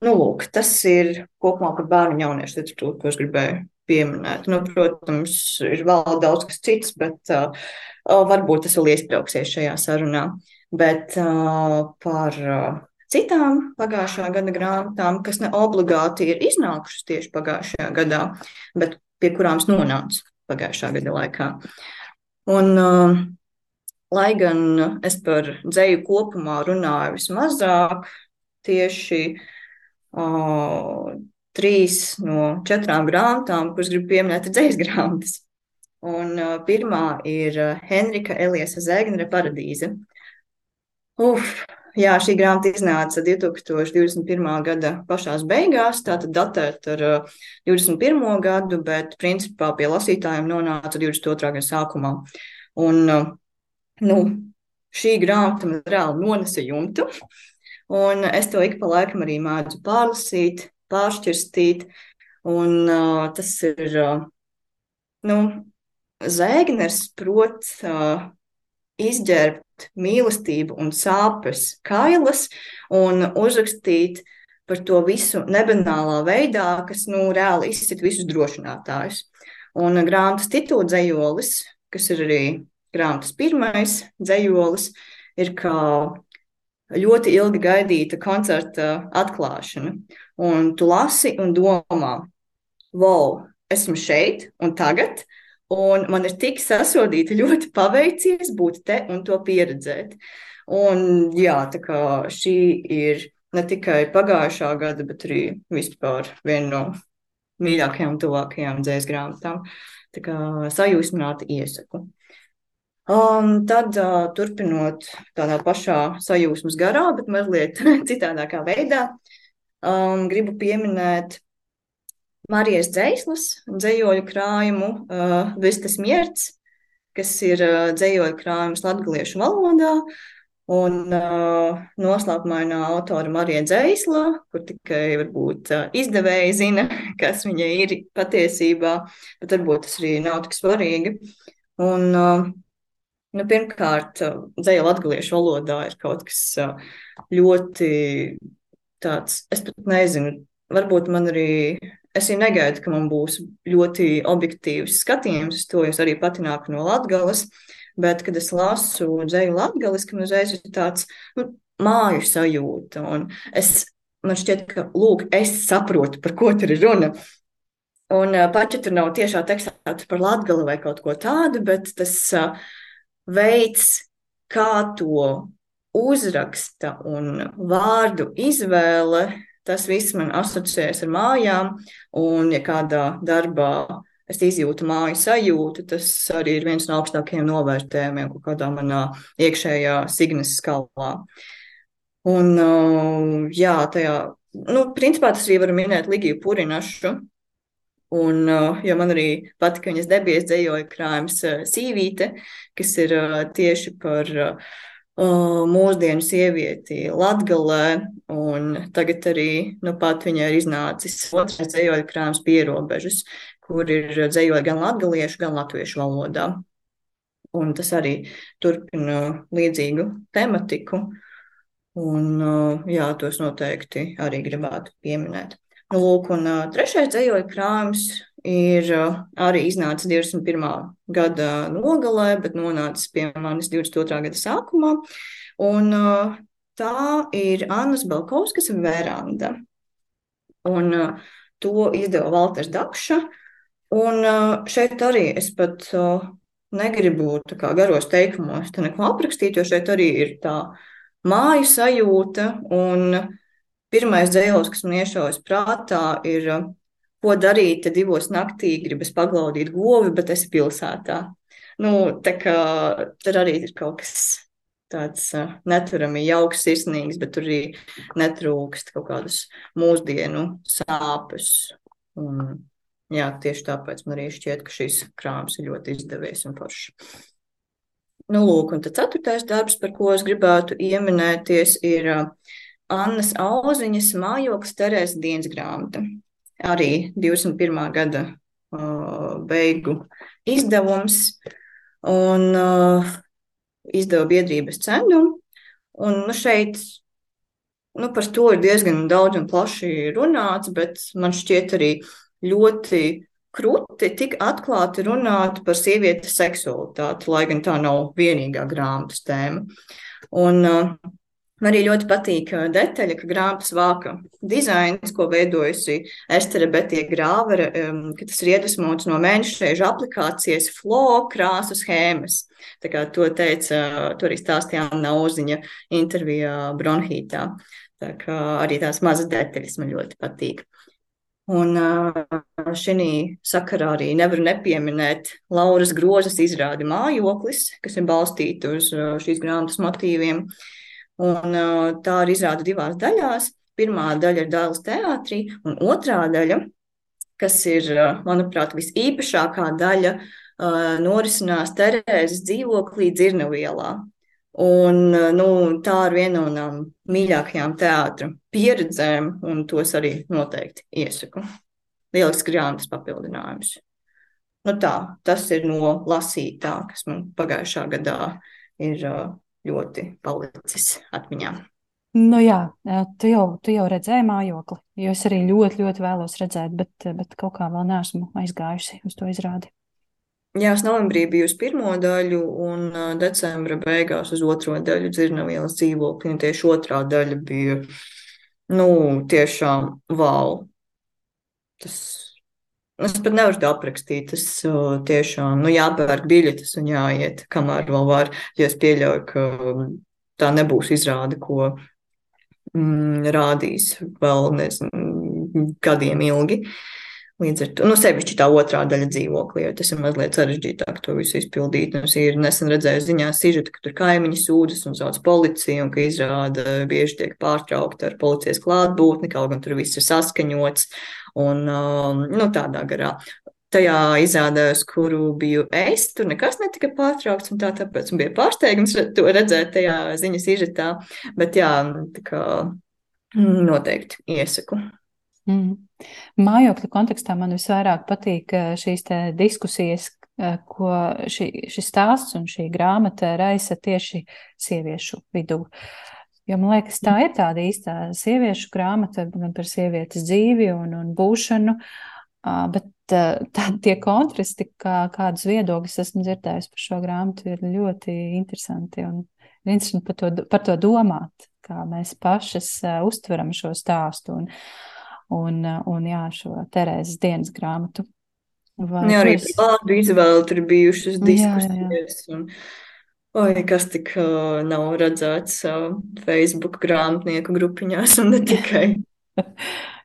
Nu, lūk, tas ir kopumā par bērnu un jauniešu literatūru, ko es gribēju pieminēt. Nu, protams, ir vēl daudz kas cits, bet uh, varbūt tas vēl iesprāgsies šajā sarunā. Bet uh, par uh, citām pagājušā gada grāmatām, kas ne obligāti ir iznākušas tieši pagājušajā gadā, bet pie kurām es nonācu pagājušā gada laikā. Un, uh, lai gan es par dzēju kopumā runāju vismazāk, tieši uh, trīs no četrām grāmatām, kuras gribu pieminēt, ir dzīslas [LAUGHS] grāmatas. Un uh, pirmā ir uh, Henrika Eliesa Zēgnere paradīze. Uf, jā, šī grāmata iznāca 2021. gada pašās beigās, tātad datēta ar uh, 21. gadu, bet principā pie lasītājiem nonāca 22. gada sākumā. Un, uh, nu, šī grāmata man reāli nonesa jumtu, un es to ik pa laikam arī mācu pārlasīt, pāršķirstīt. Un uh, tas ir, uh, nu, Zēgners prot uh, izģērbt mīlestību un sāpes kailas un uzrakstīt par to visu nebanālā veidā, kas nu, reāli izsit visus drošinātājus. Un grāmatas titula dzējolis, kas ir arī grāmatas pirmais dzējolis, ir kā ļoti ilgi gaidīta koncerta atklāšana. Un tu lasi un domā, wow, esmu šeit un tagad, un man ir tik sasodīti, ļoti paveicies būt te un to pieredzēt. Un jā, tā kā šī ir ne tikai pagājušā gada, bet arī vispār viena no mīļākajām, tuvākajām dzējas grāmatām. Tā kā sajūsmināti iesaku. Un tad, uh, turpinot tādā pašā sajūsmas garā, bet mazliet [LAUGHS] citādākā veidā, um, gribu pieminēt Marijas dzēslas, dzējoļu krājumu uh, Vistas mierts, kas ir uh, dzējoļu krājums latgaliešu valodā, un uh, noslēpumainā autora Marija Dzēsla, kur tikai varbūt uh, izdevēji zina, [LAUGHS] kas viņa ir patiesībā, bet varbūt tas arī nav tik svarīgi. Un, uh, nu, pirmkārt, uh, dzēja latgaliešu valodā ir kaut kas uh, ļoti tāds, es pat nezinu, varbūt man arī es arī negaidu, ka man būs ļoti objektīvs skatījums uz to, jo es arī pati nāku no Latgales, bet, kad es lasu dzēju latgaliski, man uzreiz ir tāds nu, māju sajūta, un es, man šķiet, ka, lūk, es saprotu, par ko tur ir runa. Un ja tur nav tiešā tekstā par latgali vai kaut ko tādu, bet tas veids, kā to uzraksta un vārdu izvēle Tas viss man asociējas ar mājām, un, ja kādā darbā es izjūtu māju sajūtu, tas arī ir viens no augstākajiem novērtējumiem kaut kādā manā iekšējā signas skalā. Un, uh, jā, tajā, nu, principā tas arī var minēt Ligiju Purinašu, Un, uh, jo man arī patika viņas debijas dzējoja krājums uh, Sīvīte, kas ir tieši par mūsdienu sievieti Latgalē, un tagad arī nu, pat viņai ir iznācis otrais dzējoļu krājums pierobežas, kur ir dzējoļi gan latgaliešu, gan latviešu valodā. Un tas arī turpina līdzīgu tematiku, un jā, tos noteikti arī gribētu pieminēt. Nu, lūk, un trešais dzējoļu krājums ir arī iznācis 21. gada nogalē, bet nonācis pie manis 22. gada sākumā. Un tā ir Annas Balkovskas veranda. Un to izdeva Valters Dakša. Un šeit arī es pat negribu kā, garos teikumos neko aprakstīt, jo šeit arī ir tā māju sajūta. Un pirmais dzēlos, kas man iešaujas prātā, ir ko darīt, ja divos naktī gribas paglaudīt govi, bet esi pilsētā. Nu, tā kā tur arī ir kaut kas tāds neturami jauks, sirsnīgs, bet tur arī netrūkst kaut kādus mūsdienu sāpes. Un, jā, tieši tāpēc man arī šķiet, ka šis krāms ir ļoti izdevies un foršs. Nu, lūk, un tad ceturtais darbs, par ko es gribētu ieminēties, ir Annas Auziņas mājoklis Terēzes dienas grāmata arī 21. gada uh, beigu izdevums, un uh, izdeva biedrības cenu. Un, nu, šeit nu, par to ir diezgan daudz un plaši runāts, bet man šķiet arī ļoti krūti tik atklāti runāt par sievietes seksualitāti, lai gan tā nav vienīgā grāmatas tēma. Un, uh, Man arī ļoti patīk detaļa, ka grāmatas vāka dizains, ko veidojusi Estere Betija Grāvere, ka tas ir iedvesmots no mēnešreižu aplikācijas Flow krāsu schēmas. Tā kā to teica, to arī stāstīja Anna Oziņa intervijā Bronhītā. Tā kā arī tās mazas detaļas man ļoti patīk. Un šī sakarā arī nevaru nepieminēt Lauras Grozas izrādi mājoklis, kas ir balstīta uz šīs grāmatas motīviem. Uh, Un, tā ir izrāda divās daļās. Pirmā daļa ir Dāvidas teātrī, un otrā daļa, kas ir, manuprāt, visīpašākā daļa, norisinās Terēzes dzīvoklī Dzirnavielā. Un, nu, tā ir viena no mīļākajām teātras pieredzēm, un tos arī noteikti iesaku. Lielisks grāmatas papildinājums. Nu tā, tas ir no lasītā, kas man pagājušā gadā ir ļoti palicis atmiņā. Nu jā, tu jau, tu jau redzēji mājokli, jo es arī ļoti, ļoti vēlos redzēt, bet, bet kaut kā vēl neesmu aizgājusi uz to izrādi. Jā, es novembrī biju uz pirmo daļu, un decembra beigās uz otro daļu dzirnavielas dzīvokļi. Tieši otrā daļa bija, nu, tiešām wow. Tas, es pat nevaru to aprakstīt. Tas tiešām, nu, jāpērk biļetes un jāiet, kamēr vēl var, jo es pieļauju, ka tā nebūs izrāde, ko mm, rādīs vēl nezinu, gadiem ilgi. Līdz ar to, nu, sevišķi tā otrā daļa dzīvoklī, jo tas ir mazliet sarežģītāk to visu izpildīt. Un es ir nesen redzēju ziņā sižetu, ka tur kaimiņi sūdzas un sauc policiju, un ka izrāda bieži tiek pārtraukta ar policijas klātbūtni, kaut gan tur viss ir saskaņots un, um, nu, tādā garā tajā izrādās, kuru biju es, tur nekas netika pārtraukts, un tā tāpēc bija pārsteigums to redzēt tajā ziņas izžetā, bet jā, tā kā noteikti iesaku. Mm. Mājokļu kontekstā man visvairāk patīk eh, šīs diskusijas, eh, ko šī, šis stāsts un šī grāmata raisa tieši sieviešu vidū. Jo man liekas, tā ir tāda īstā sieviešu grāmata gan par sievietes dzīvi un, un būšanu, bet tā, tie kontrasti, kā, kādus viedokļus esmu dzirdējusi par šo grāmatu, ir ļoti interesanti. Un ir interesanti par to, par to domāt, kā mēs pašas uh, uztveram šo stāstu un, un, un jā, šo Terēzes dienas grāmatu. Vai jā, arī par vārdu izvēli tur bijušas diskusijas. Jā, jā. Un... Oi, kas tik uh, nav redzēts uh, Facebook grāmatnieku grupiņās un ne tikai. [LAUGHS]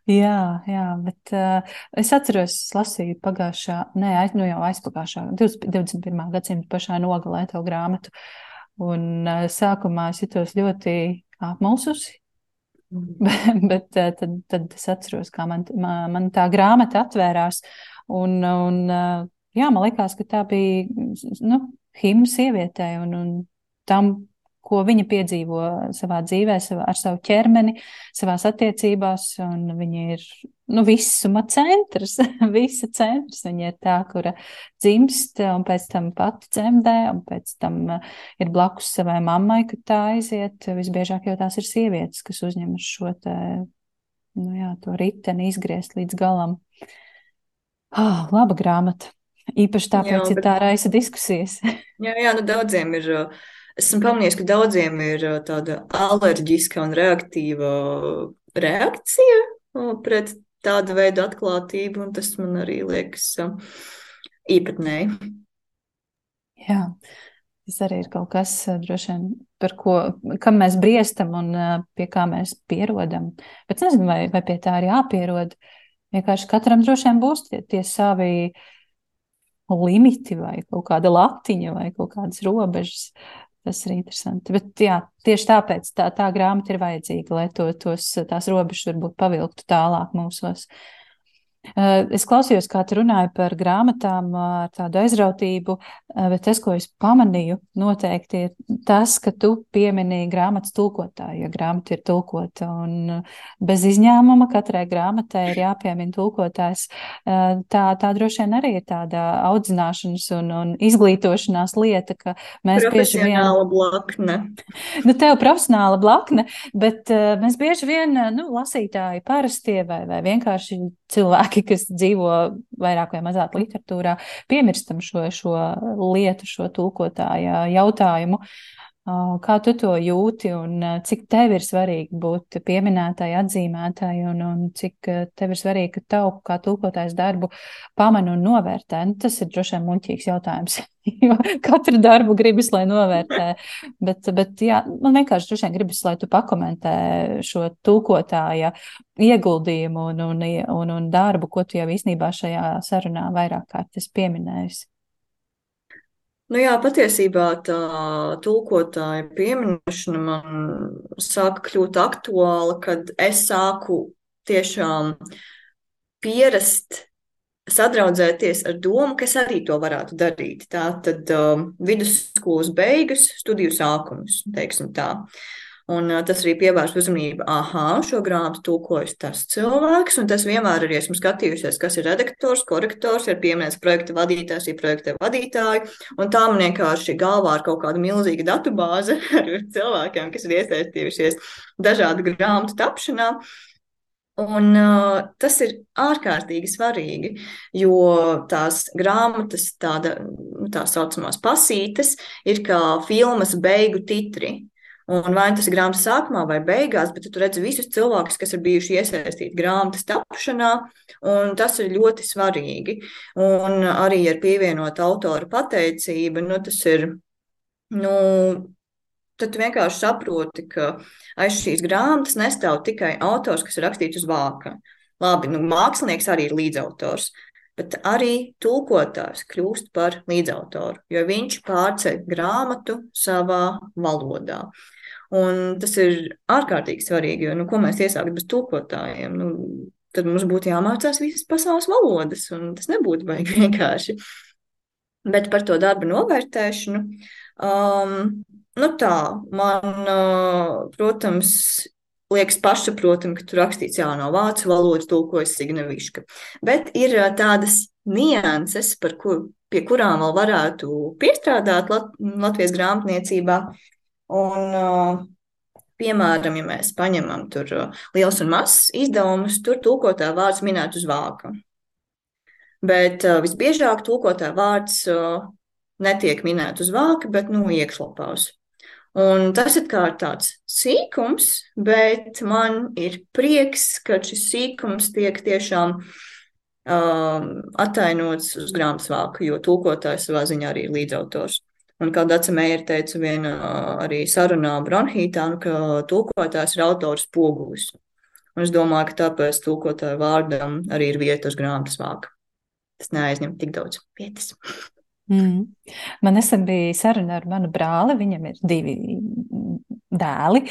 Jā, jā, bet uh, es atceros, es lasīju pagājušā, nē, aiz, nu jau aizpagājušā, 21. gadsimta pašā nogalē to grāmatu. Un uh, sākumā es jutos ļoti apmulsusi. [LAUGHS] bet, uh, tad, tad es atceros, kā man, man, man tā grāmata atvērās. Un, un uh, jā, man likās, ka tā bija, nu, himna sievietei un, un tam, ko viņa piedzīvo savā dzīvē, savā, ar savu ķermeni, savās attiecībās. Viņa ir nu, visuma centrs, [LAUGHS] visa centrs. Viņa ir tā, kura dzimst un pēc tam pati dzemdē, un pēc tam uh, ir blakus savai mammai, kad tā aiziet. Visbiežāk jau tās ir sievietes, kas uzņemas šo te, nu, jā, riteni izgriezt līdz galam. Oh, laba grāmata. Īpaši tāpēc, jā, bet... ja tā raisa diskusijas. jā, jā, nu daudziem ir. Uh esmu pamanījis, ka daudziem ir tāda alerģiska un reaktīva reakcija pret tādu veidu atklātību, un tas man arī liekas īpatnēji. Jā, tas arī ir kaut kas, droši vien, par ko, mēs briestam un pie kā mēs pierodam. Bet es nezinu, vai, vai pie tā ir jāpierod. Vienkārši katram droši vien būs tie, tie savi limiti vai kaut kāda latiņa vai kaut kādas robežas. Tas ir interesanti. Bet jā, tieši tāpēc tā, tā grāmata ir vajadzīga, lai to, tos, tās robežas varbūt pavilktu tālāk mūsos. Eh, es klausījos, kā tu runāji par grāmatām ar tādu aizrautību, eh, bet tas, ko es pamanīju, noteikti ir tas, ka tu pieminēji grāmatas tulkotāju, jo grāmata ir tulkota. Un bez izņēmuma katrai grāmatai ir jāpiemina tulkotājs. Eh, tā, tā droši vien arī ir tāda audzināšanas un, un izglītošanās lieta, ka mēs bieži vien. blakne. [LAUGHS] Nu, tev profesionāla blakne, bet mēs bieži vien, nu, lasītāji parastie vai, vai vienkārši cilvēki, kas dzīvo vairāk vai mazāk literatūrā, piemirstam šo, šo lietu, šo tulkotāju jautājumu. Kā tu to jūti un cik tev ir svarīgi būt pieminētai, atzīmētai un, un cik tev ir svarīgi, ka tavu kā tulkotājs darbu pamana un novērtē? Nu, tas ir droši vien muļķīgs jautājums, [LAUGHS] jo katru darbu gribas, lai novērtē. Bet, bet jā, man vienkārši droši vien gribas, lai tu pakomentē šo tulkotāja ieguldījumu un, un, un, un darbu, ko tu jau īstenībā šajā sarunā vairāk kārt esi pieminējusi. Nu jā, patiesībā tā tulkotāja pieminēšana man sāka kļūt aktuāla, kad es sāku tiešām pierast, sadraudzēties ar domu, ka es arī to varētu darīt. Tā tad um, vidusskolas beigas, studiju sākums, teiksim tā. Un tas arī pievērst uzmanību, ah, šo grāmatu tulkojas tas cilvēks, un tas vienmēr arī esmu skatījusies, kas ir redaktors, korektors, ir pieminēts projekta vadītājs, ir projekta vadītāji, un tā man vienkārši galvā ir kaut kāda milzīga datubāze [LAUGHS] ar cilvēkiem, kas ir iesaistījušies dažādu grāmatu tapšanā. Un, uh, tas ir ārkārtīgi svarīgi, jo tās grāmatas, tāda, tā saucamās pasītes, ir kā filmas beigu titri. Un vai tas ir grāmatas sākumā vai beigās, bet tu redzi visus cilvēkus, kas ir bijuši iesaistīti grāmatas tapšanā, un tas ir ļoti svarīgi. Un arī ar pievienot autora pateicību, nu, tas ir, nu, tad tu vienkārši saproti, ka aiz šīs grāmatas nestāv tikai autors, kas ir rakstīts uz vāka. Labi, nu, mākslinieks arī ir līdzautors, bet arī tulkotājs kļūst par līdzautoru, jo viņš pārceļ grāmatu savā valodā. Un tas ir ārkārtīgi svarīgi, jo, nu, ko mēs iesāktu bez tulkotājiem? Nu, tad mums būtu jāmācās visas pasaules valodas, un tas nebūtu baigi [LAUGHS] vienkārši. Bet par to darbu novērtēšanu, um, nu tā, man, uh, protams, liekas pašsaprotami, ka tur rakstīts jā, no vācu valodas tulkojas Signeviška. Bet ir tādas nianses, ko, pie kurām vēl varētu piestrādāt Lat Latvijas grāmatniecībā, Un, piemēram, ja mēs paņemam tur liels un mazs izdevumus, tur tulkotā vārds minēt uz vāka. Bet visbiežāk tulkotā vārds netiek minēts uz vāka, bet nu, iekšlapās. Un tas ir kā tāds sīkums, bet man ir prieks, ka šis sīkums tiek tiešām um, attainots uz grāmatas vāka, jo tulkotājs savā ziņā arī ir līdzautors. Un kā Dāca Meija teica vienā arī sarunā Bronhītā, nu, ka tulkotājs ir autors pogulis. Un es domāju, ka tāpēc tulkotāju vārdam arī ir vieta uz grāmatas vāka. Tas neaizņem tik daudz vietas. Mm. Man nesen bija saruna ar manu brāli. Viņam ir divi dēli,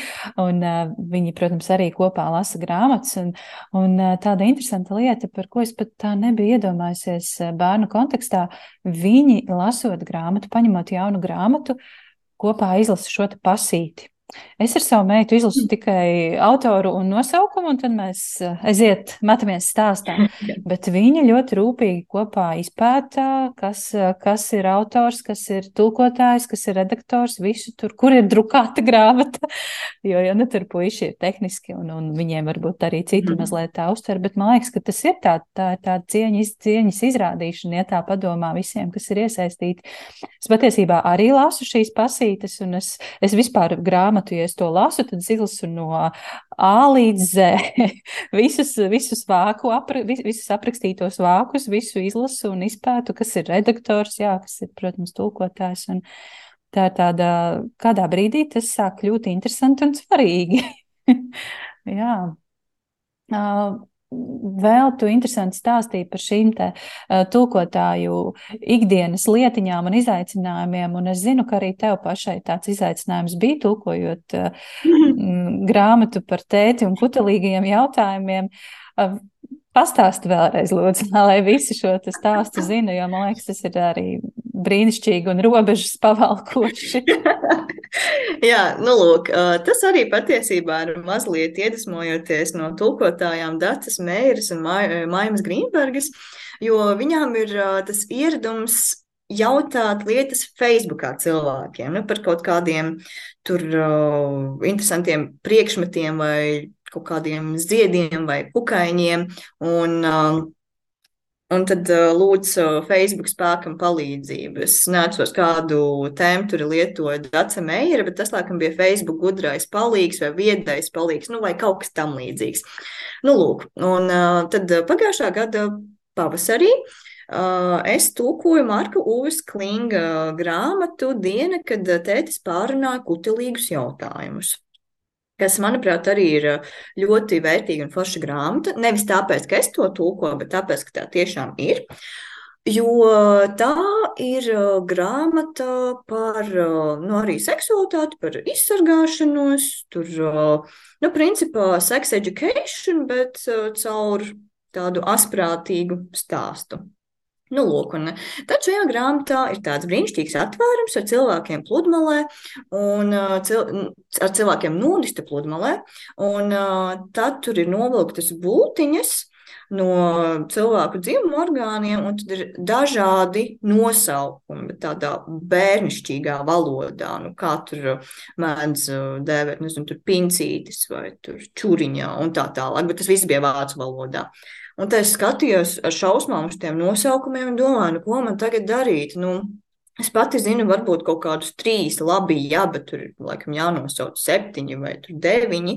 un uh, viņi, protams, arī kopā lasa grāmatas. Un, un uh, tāda interesanta lieta, par ko es pat tā nebiju iedomājusies uh, bērnu kontekstā, viņi lasot grāmatu, paņemot jaunu grāmatu, kopā izlasa šo pasīti. Es ar savu meitu izlasu tikai autoru un nosaukumu, un tad mēs eh, aiziet, metamies stāstā. [LAUGHS] Bet viņa ļoti rūpīgi kopā izpētā, kas, eh, kas ir autors, kas ir tulkotājs, kas ir redaktors, visu tur, kur ir drukāta grāmata. [LAUGHS] Jo, jo nu, tur puiši ir tehniski, un, un viņiem varbūt arī citi mm. mazliet tā uztver, bet man liekas, ka tas ir tā, tā, tā cieņas, cieņas izrādīšana, ja tā padomā visiem, kas ir iesaistīti. Es patiesībā arī lasu šīs pasītes, un es, es vispār grāmatu grāmatu, ja es to lasu, tad izlasu no A līdz Z. [LAUGHS] visus, visus vāku, apra, visus aprakstītos vākus, visu izlasu un izpētu, kas ir redaktors, jā, kas ir, protams, tulkotājs. Un tā ir tāda, kādā brīdī tas sāk kļūt interesanti un svarīgi. [LAUGHS] jā. Uh, vēl tu interesanti stāstīji par šīm te uh, tulkotāju ikdienas lietiņām un izaicinājumiem, un es zinu, ka arī tev pašai tāds izaicinājums bija tulkojot uh, grāmatu par tēti un kutelīgajiem jautājumiem. Uh, Pastāsti vēlreiz, lūdzu, [LAUGHS] lai visi šo stāstu zina, jo man liekas, tas ir arī brīnišķīgi un robežas pavalkoši. [LAUGHS] Jā, nu lūk, tas arī patiesībā ir mazliet iedvesmojoties no tulkotājām Dācis Meiras un Maimas Grīnbergas, jo viņām ir tas ieradums jautāt lietas Facebookā cilvēkiem nu, par kaut kādiem tur uh, interesantiem priekšmetiem vai kaut kādiem ziediem vai kukaiņiem. Un, uh, Un tad uh, lūdzu Facebook spēkam palīdzību. Es neatceros, kādu tēmu tur lietoja Dace Meijera, bet tas, laikam, bija Facebook gudrais palīgs vai viedais palīgs, nu, vai kaut kas tam līdzīgs. Nu, lūk, un uh, tad pagājušā gada pavasarī uh, es tūkoju Marka Uvis Klinga grāmatu Diena, kad tētis pārunāja kutelīgus jautājumus kas, manuprāt, arī ir ļoti vērtīga un forša grāmata. Nevis tāpēc, ka es to tulkoju, bet tāpēc, ka tā tiešām ir. Jo tā ir grāmata par nu, arī seksualitāti, par izsargāšanos, tur, nu, principā, sex education, bet caur tādu asprātīgu stāstu. Nu, lūk, un tad šajā grāmatā ir tāds brīnišķīgs atvērums ar cilvēkiem pludmalē un cil ar cilvēkiem nudista pludmalē, un tad tur ir novilktas būtiņas no cilvēku dzimuma orgāniem, un tad ir dažādi nosaukumi, bet tādā bērnišķīgā valodā, nu, kā tur mēdz dēvēt, nezinu, tur pincītis vai tur čuriņā un tā tālāk, bet tas viss bija vācu valodā. Un tad es skatījos ar šausmām uz tiem nosaukumiem un domāju, nu, ko man tagad darīt. Nu, Es pati zinu, varbūt kaut kādus trīs, labi, jā, bet tur laikam jānosauc septiņi vai deviņi.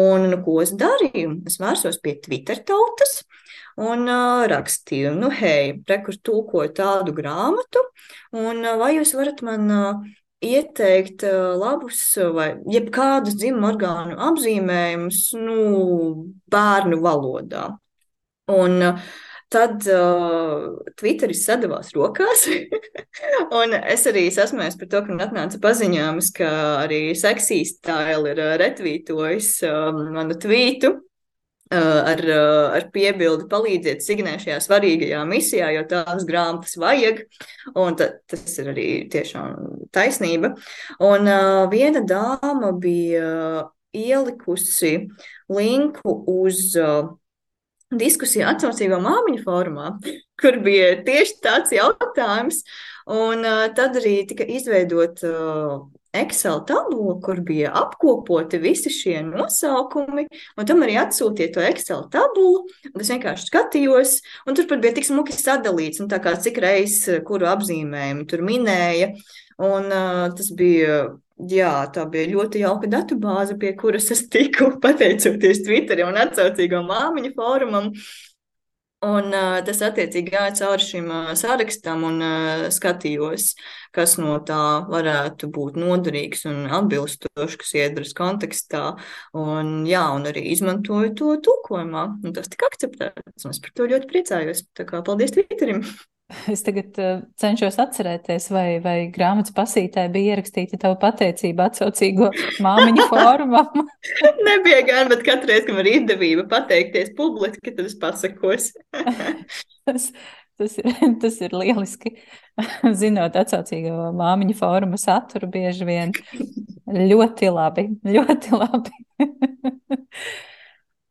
Un nu, ko es darīju? Es vērsos pie Twitter tautas un uh, rakstīju, nu, hei, rekur tūkoju tādu grāmatu, un uh, vai jūs varat man uh, ieteikt uh, labus vai jebkādus dzimuma orgānu apzīmējumus, nu, bērnu valodā? Un uh, tad uh, Twitteris sadavās rokās. [LAUGHS] un es arī sasmējos par to, ka man atnāca paziņojums, ka arī seksīs stēle ir uh, retvītojis uh, manu tvītu. Uh, ar, uh, ar piebildi palīdziet Signē šajā svarīgajā misijā, jo tādas grāmatas vajag. Un ta, tas ir arī tiešām taisnība. Un uh, viena dāma bija ielikusi linku uz uh, diskusiju atsaucīgo māmiņu formā, kur bija tieši tāds jautājums. Un uh, tad arī tika izveidot uh, Excel tabula, kur bija apkopoti visi šie nosaukumi, un tam arī atsūtīja to Excel tabulu. Es vienkārši skatījos, un tur pat bija tik smuki sadalīts, un tā kā cik reizes kuru apzīmējumu tur minēja. Un tas bija Jā, tā bija ļoti jauka datubāze, pie kuras es tiku [LAUGHS] pateicoties Twitterim un atsaucīgo māmiņu fórumam. Un uh, tas attiecīgi gāja cauri šim uh, sarakstam un uh, skatījos, kas no tā varētu būt noderīgs un atbilstošs, kas iedras kontekstā. Un, jā, un arī izmantoju to tūkojumā. Un tas tika akceptēts. Es par to ļoti priecājos. Tā kā paldies Twitterim! [LAUGHS] [LAUGHS] Es tagad uh, cenšos atcerēties, vai, vai grāmatas pasītē bija ierakstīta tava pateicība atsaucīgo [LAUGHS] māmiņu fórumam. [LAUGHS] Nebija gan, bet katru reizi, kad man ir izdevība pateikties publiski, tad es pasakos. tas, tas, ir, tas ir lieliski. Zinot atsaucīgo māmiņu fóruma saturu, bieži vien ļoti labi, ļoti labi.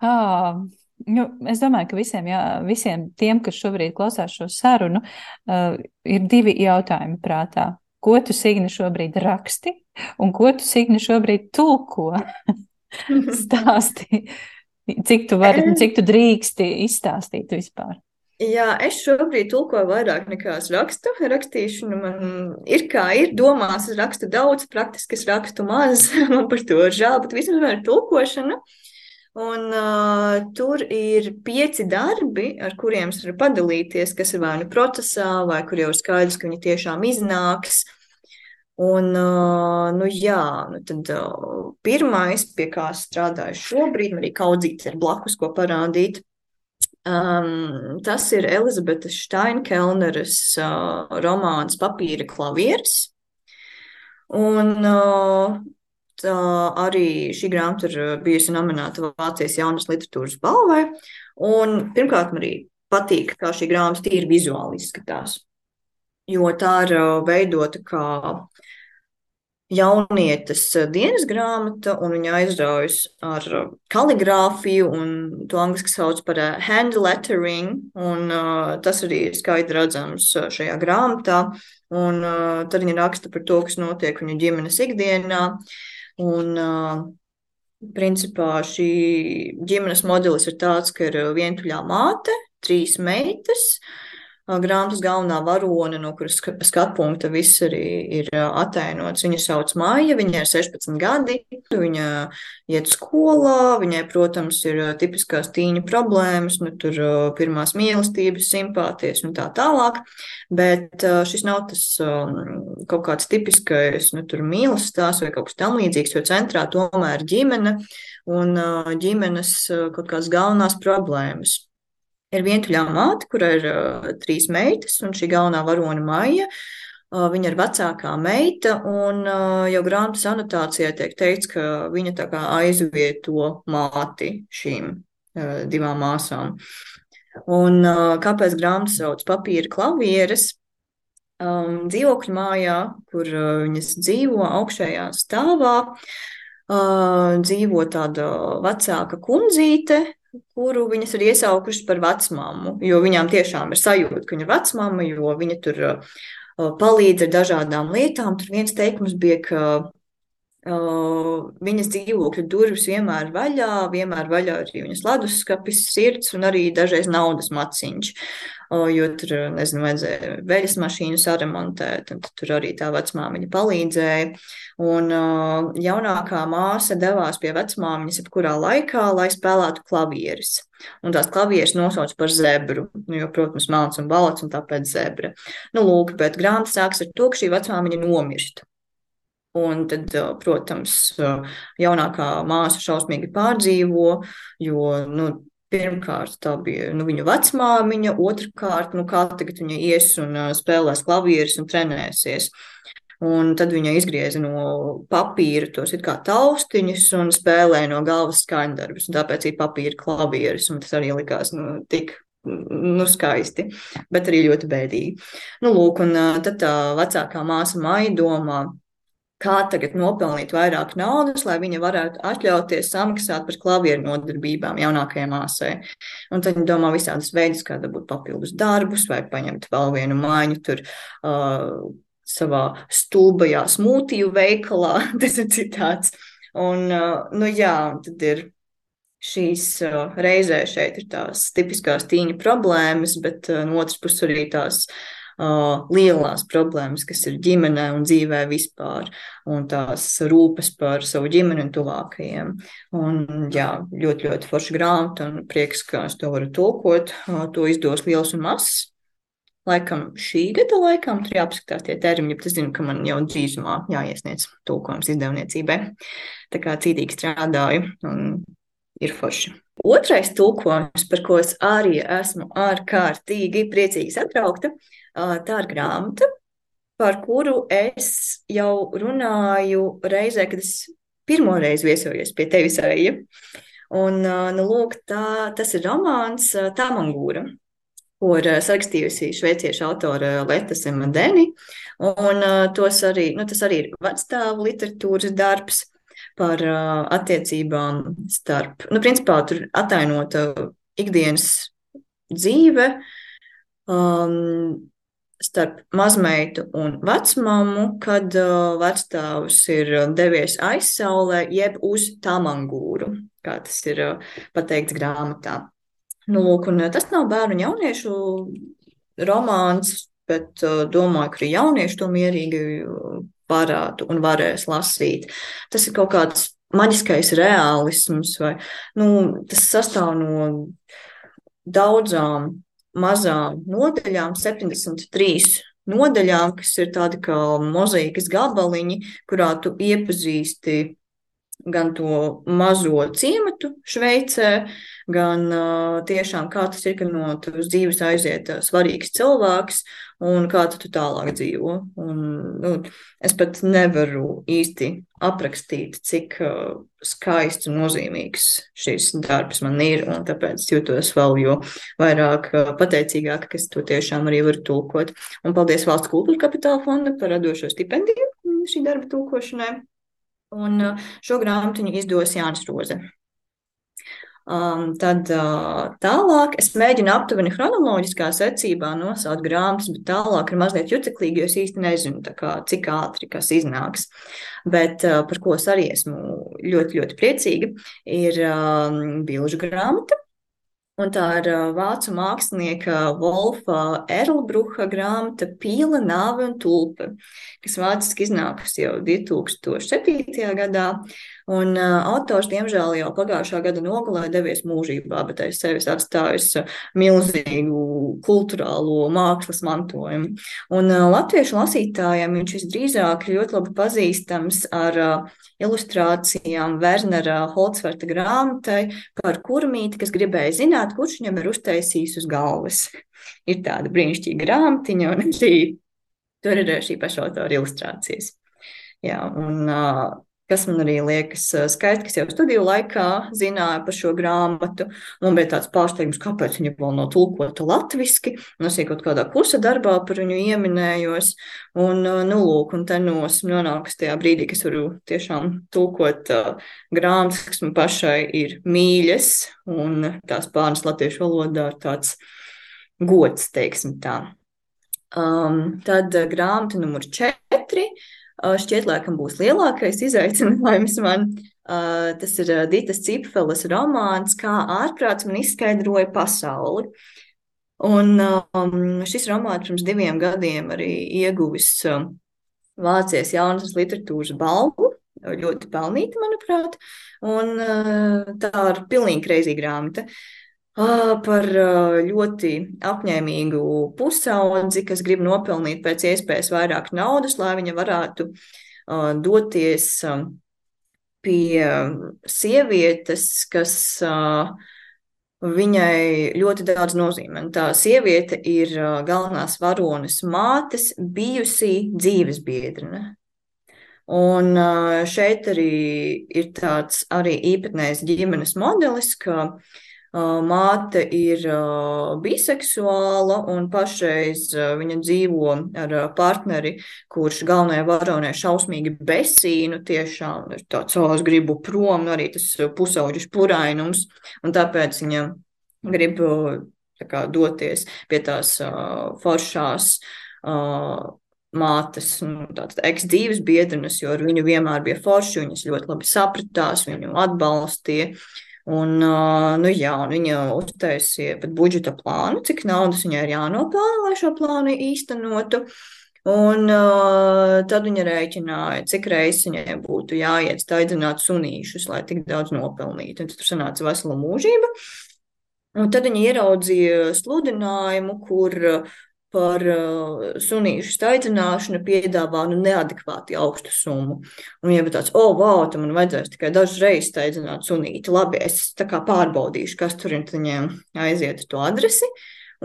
ah, Nu, es domāju, ka visiem, jā, visiem tiem, kas šobrīd klausās šo sarunu, uh, ir divi jautājumi prātā. Ko tu, Signi, šobrīd raksti, un ko tu, Signi, šobrīd tulko? [LAUGHS] Stāsti, cik tu, vari, cik tu drīksti izstāstīt vispār. Jā, es šobrīd tulkoju vairāk nekā es rakstu. Rakstīšana man ir kā ir. Domās, es rakstu daudz, praktiski es rakstu maz. [LAUGHS] man par to žēl, bet vismaz man ir tulkošana. Uh, Un, uh, tur ir pieci darbi, ar kuriem es varu padalīties, kas ir vai nu procesā, vai kur jau ir skaidrs, ka viņi tiešām iznāks. Un, uh, nu, jā, nu tad uh, pirmais, pie kā strādāju šobrīd, arī kaudzīts ir blakus, ko parādīt. Um, tas ir Elizabetes Steinkelneres uh, romāns Papīra klavieris. Un uh, Tā arī šī grāmata ir bijusi nominēta Vācijas jaunas literatūras balvai. Un, pirmkārt, man arī patīk, kā šī grāmata tīri vizuāli izskatās. Jo tā ir veidota kā jaunietes dienas grāmata, un viņa aizraujas ar kaligrāfiju, un to angļuiski sauc par hand lettering, un uh, tas arī ir skaidri redzams šajā grāmatā. Un uh, tad viņa raksta par to, kas notiek viņa ģimenes ikdienā. Uh, Un, principā, šī ģimenes modelis ir tāds, ka ir vientuļā māte, trīs meitas, grāmatas galvenā varone, no kuras skatu punkta viss arī ir atainots. Viņa sauc Māja, viņai ir 16 gadi, viņa iet skolā, viņai, protams, ir tipiskās tīņa problēmas, nu, tur pirmās mīlestības, simpātijas un tā tālāk, bet šis nav tas kaut kāds tipiskais, nu, tur mīlestības stāsts vai kaut kas tam līdzīgs, jo centrā tomēr ģimene un ģimenes kaut kādas galvenās problēmas ir vientuļā māte, kurai ir uh, trīs meitas, un šī galvenā varone Maija. Uh, viņa ir vecākā meita, un uh, jau grāmatas anotācijā tiek teikts, ka viņa tā kā aizvieto māti šīm uh, divām māsām. Un kāpēc grāmatas sauc papīra klavieres? Um, dzīvokļu mājā, kur uh, viņas dzīvo augšējā stāvā, uh, dzīvo tāda vecāka kundzīte, kuru viņas ir iesaukušas par vecmāmu, jo viņām tiešām ir sajūta, ka viņa ir vecmāma, jo viņa tur uh, palīdz ar dažādām lietām. Tur viens teikums bija, ka Uh, viņas dzīvokļa durvis vienmēr vaļā, vienmēr vaļā arī viņas leduskapis, sirds un arī dažreiz naudas maciņš. Jo tur, nezinu, vajadzēja veļas mašīnu saremontēt, un tur arī tā vecmāmiņa palīdzēja. Un jaunākā māsa devās pie vecmāmiņas jebkurā laikā, lai spēlētu klavieres. Un tās klavieres nosauc par zebru, nu, jo, protams, melns un balts, un tāpēc zebra. Nu, lūk, bet grāmata sāks ar to, ka šī vecmāmiņa nomirst. Un tad, protams, jaunākā māsa šausmīgi pārdzīvo, jo, nu, pirmkārt, tā bija nu, viņa vecmāmiņa, otrkārt, nu, kā tagad viņa ies un spēlēs klavierus un trenēsies. Un tad viņa izgrieza no papīra tos kā taustiņus un spēlēja no galvas skaņdarbus. Tāpēc ir papīra klavieris, un tas arī likās nu, tik nu, skaisti, bet arī ļoti bēdīgi. Nu, lūk, un tad tā vecākā māsa Maija domā, kā tagad nopelnīt vairāk naudas, lai viņa varētu atļauties samaksāt par klavieru nodarbībām jaunākajai māsai. Un tad viņa domā visādas veidus, kā dabūt papildus darbus vai paņemt vēl vienu mājiņu tur. Uh, savā stulbajā smūtiju veikalā, [LAUGHS] tas ir citāts. Un, uh, nu jā, tad ir šīs uh, reizē šeit ir tās tipiskās tīņa problēmas, bet uh, no otras puses arī tās uh, lielās problēmas, kas ir ģimenē un dzīvē vispār, un tās rūpes par savu ģimeni un tuvākajiem. Un, jā, ļoti, ļoti forša grāmata, un prieks, ka es to varu tulkot. To izdos liels un mazs. Laikam šī gada laikam tur jāapskatās tie termiņi, bet es zinu, ka man jau drīzumā jāiesniedz tulkojums izdevniecībai. Tā kā cītīgi strādāju un ir forši. Otrais tulkojums, par ko es arī esmu ārkārtīgi priecīgi satraukta, Tā ir grāmata, par kuru es jau runāju reizē, kad es pirmo reizi viesojos pie tevis, Aija. Un, nu, lūk, tā, tas ir romāns Tamangūra, ko ir sarakstījusi šveiciešu autore Leta Semadeni. Un arī, nu, tas arī ir vecstāvu literatūras darbs par attiecībām starp, nu, principā tur atainota ikdienas dzīve, um, starp mazmeitu un vecmāmu, kad vecstāvs ir devies aizsaulē, jeb uz tamangūru, kā tas ir pateikts grāmatā. Nu, lūk, tas nav bērnu un jauniešu romāns, bet domāju, ka arī jaunieši to mierīgi varētu un varēs lasīt. Tas ir kaut kāds maģiskais realisms, vai nu, tas sastāv no daudzām mazām nodaļām, 73 nodaļām, kas ir tādi kā mozaīkas gabaliņi, kurā tu iepazīsti gan to mazo ciematu Šveicē, gan tiešām kā tas ir, ka no tavas dzīves aiziet svarīgs cilvēks un kā tu tālāk dzīvo. Un, nu, es pat nevaru īsti aprakstīt, cik skaists un nozīmīgs šis darbs man ir, un tāpēc jūtos vēl jo vairāk pateicīgāk, ka es to tiešām arī varu tulkot. Un paldies Valsts kultūra kapitāla fonda par radošo stipendiju šī darba tulkošanai. Un šo grāmatu izdos Jānis Roze. Um, tad uh, tālāk es mēģinu aptuveni chronoloģiskā secībā nosaukt grāmatas, bet tālāk ir mazliet juceklīgi, jo es īsti nezinu, kā, cik ātri kas iznāks. Bet uh, par ko es arī esmu ļoti, ļoti priecīga, ir um, bilžu grāmata. Un tā ir vācu mākslinieka Wolfa Erlbruha grāmata Pīla, Nāve un Tulpe, kas vāciski iznākusi jau 2007. gadā. Un uh, autors, diemžēl, jau pagājušā gada nogalē devies mūžībā, bet aiz sevis atstājis milzīgu kultūrālo mākslas mantojumu. Un uh, latviešu lasītājiem viņš visdrīzāk ir ļoti labi pazīstams ar uh, ilustrācijām Wernera Holcverta grāmatai par kurmīti, kas gribēja zināt, kurš viņam ir uztaisījis uz galvas. Ir tāda brīnišķīga grāmatiņa, un [LAUGHS] arī tur ir šī paša autora ilustrācijas. Jā, un uh, kas man arī liekas skaisti, kas jau studiju laikā zināja par šo grāmatu. Man bija tāds pārsteigums, kāpēc viņa vēl nav tulkota latviski. Es jau kaut kādā kursa darbā par viņu ieminējos. Un, nu, lūk, un te nos nonākas tajā brīdī, kas varu tiešām tulkot uh, grāmatas, kas man pašai ir mīļas, un tās pārnes latviešu valodā ir tāds gods, teiksim tā. Um, tad grāmata numur četri šķiet, laikam būs lielākais izaicinājums man. Tas ir Dītas Cipfeles romāns, kā ārprāts man izskaidroja pasauli. Un um, šis romāns pirms diviem gadiem arī ieguvis um, Vācijas jaunas literatūras balvu. Ļoti pelnīta, manuprāt. Un tā ir pilnīgi kreizī grāmata. Uh, par ļoti apņēmīgu pusaudzi, kas grib nopelnīt pēc iespējas vairāk naudas, lai viņa varētu doties pie sievietes, kas viņai ļoti daudz nozīmē. Tā sieviete ir galvenās varonas mātes bijusī dzīves biedrene. Un šeit arī ir tāds arī īpatnējs ģimenes modelis, ka uh, Māte ir biseksuāla un pašreiz viņa dzīvo ar partneri, kurš galvenajai varonē šausmīgi besīnu, tiešām ir tāds, o, es gribu prom, nu arī tas pusauģis purainums, un tāpēc viņa grib kā, doties pie tās uh, foršās uh, mātes, nu, tādas eks-dzīves biedrenes, jo ar viņu vienmēr bija forši, viņas ļoti labi sapratās, viņu atbalstīja. Un, nu, jā, un viņa uztaisīja budžeta plānu, cik naudas viņai ir jānopelna, lai šo plānu īstenotu. Un uh, tad viņa rēķināja, cik reizes viņai būtu jāiet staigāt sunīšus, lai tik daudz nopelnītu. Un tur sanāca vesela mūžība. Un tad viņa ieraudzīja sludinājumu, kur uh, par uh, sunīšu staidzināšanu piedāvā nu, neadekvāti augstu summu. Un ja tāds, oh, wow, tam man vajadzēs tikai dažas reizes staidzināt sunīti. Labi, es pārbaudīšu, kas tur ir, viņiem aiziet to adresi.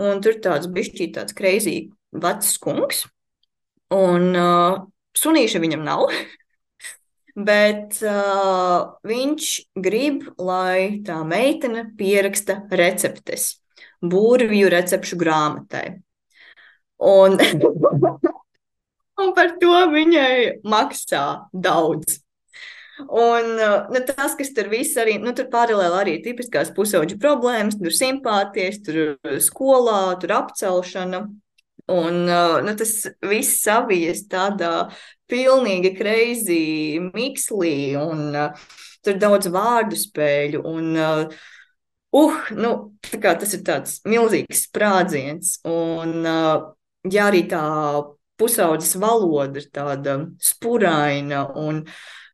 Un tur tāds bišķī tāds kreizī vecs kungs. Un uh, sunīša viņam nav. [LAUGHS] Bet uh, viņš grib, lai tā meitene pieraksta receptes burvju recepšu grāmatai. Un, [LAUGHS] un par to viņai maksā daudz. Un nu, tas, kas tur viss arī, nu, tur paralēli arī tipiskās pusauģu problēmas, tur simpātijas, tur skolā, tur apcelšana. Un nu, tas viss savijas tādā pilnīgi kreizī mikslī, un uh, tur daudz vārdu spēļu. Un, uh, uh, nu, tas ir tāds milzīgs sprādziens. Un, uh, ja arī tā pusaudzes valoda ir tāda spuraina un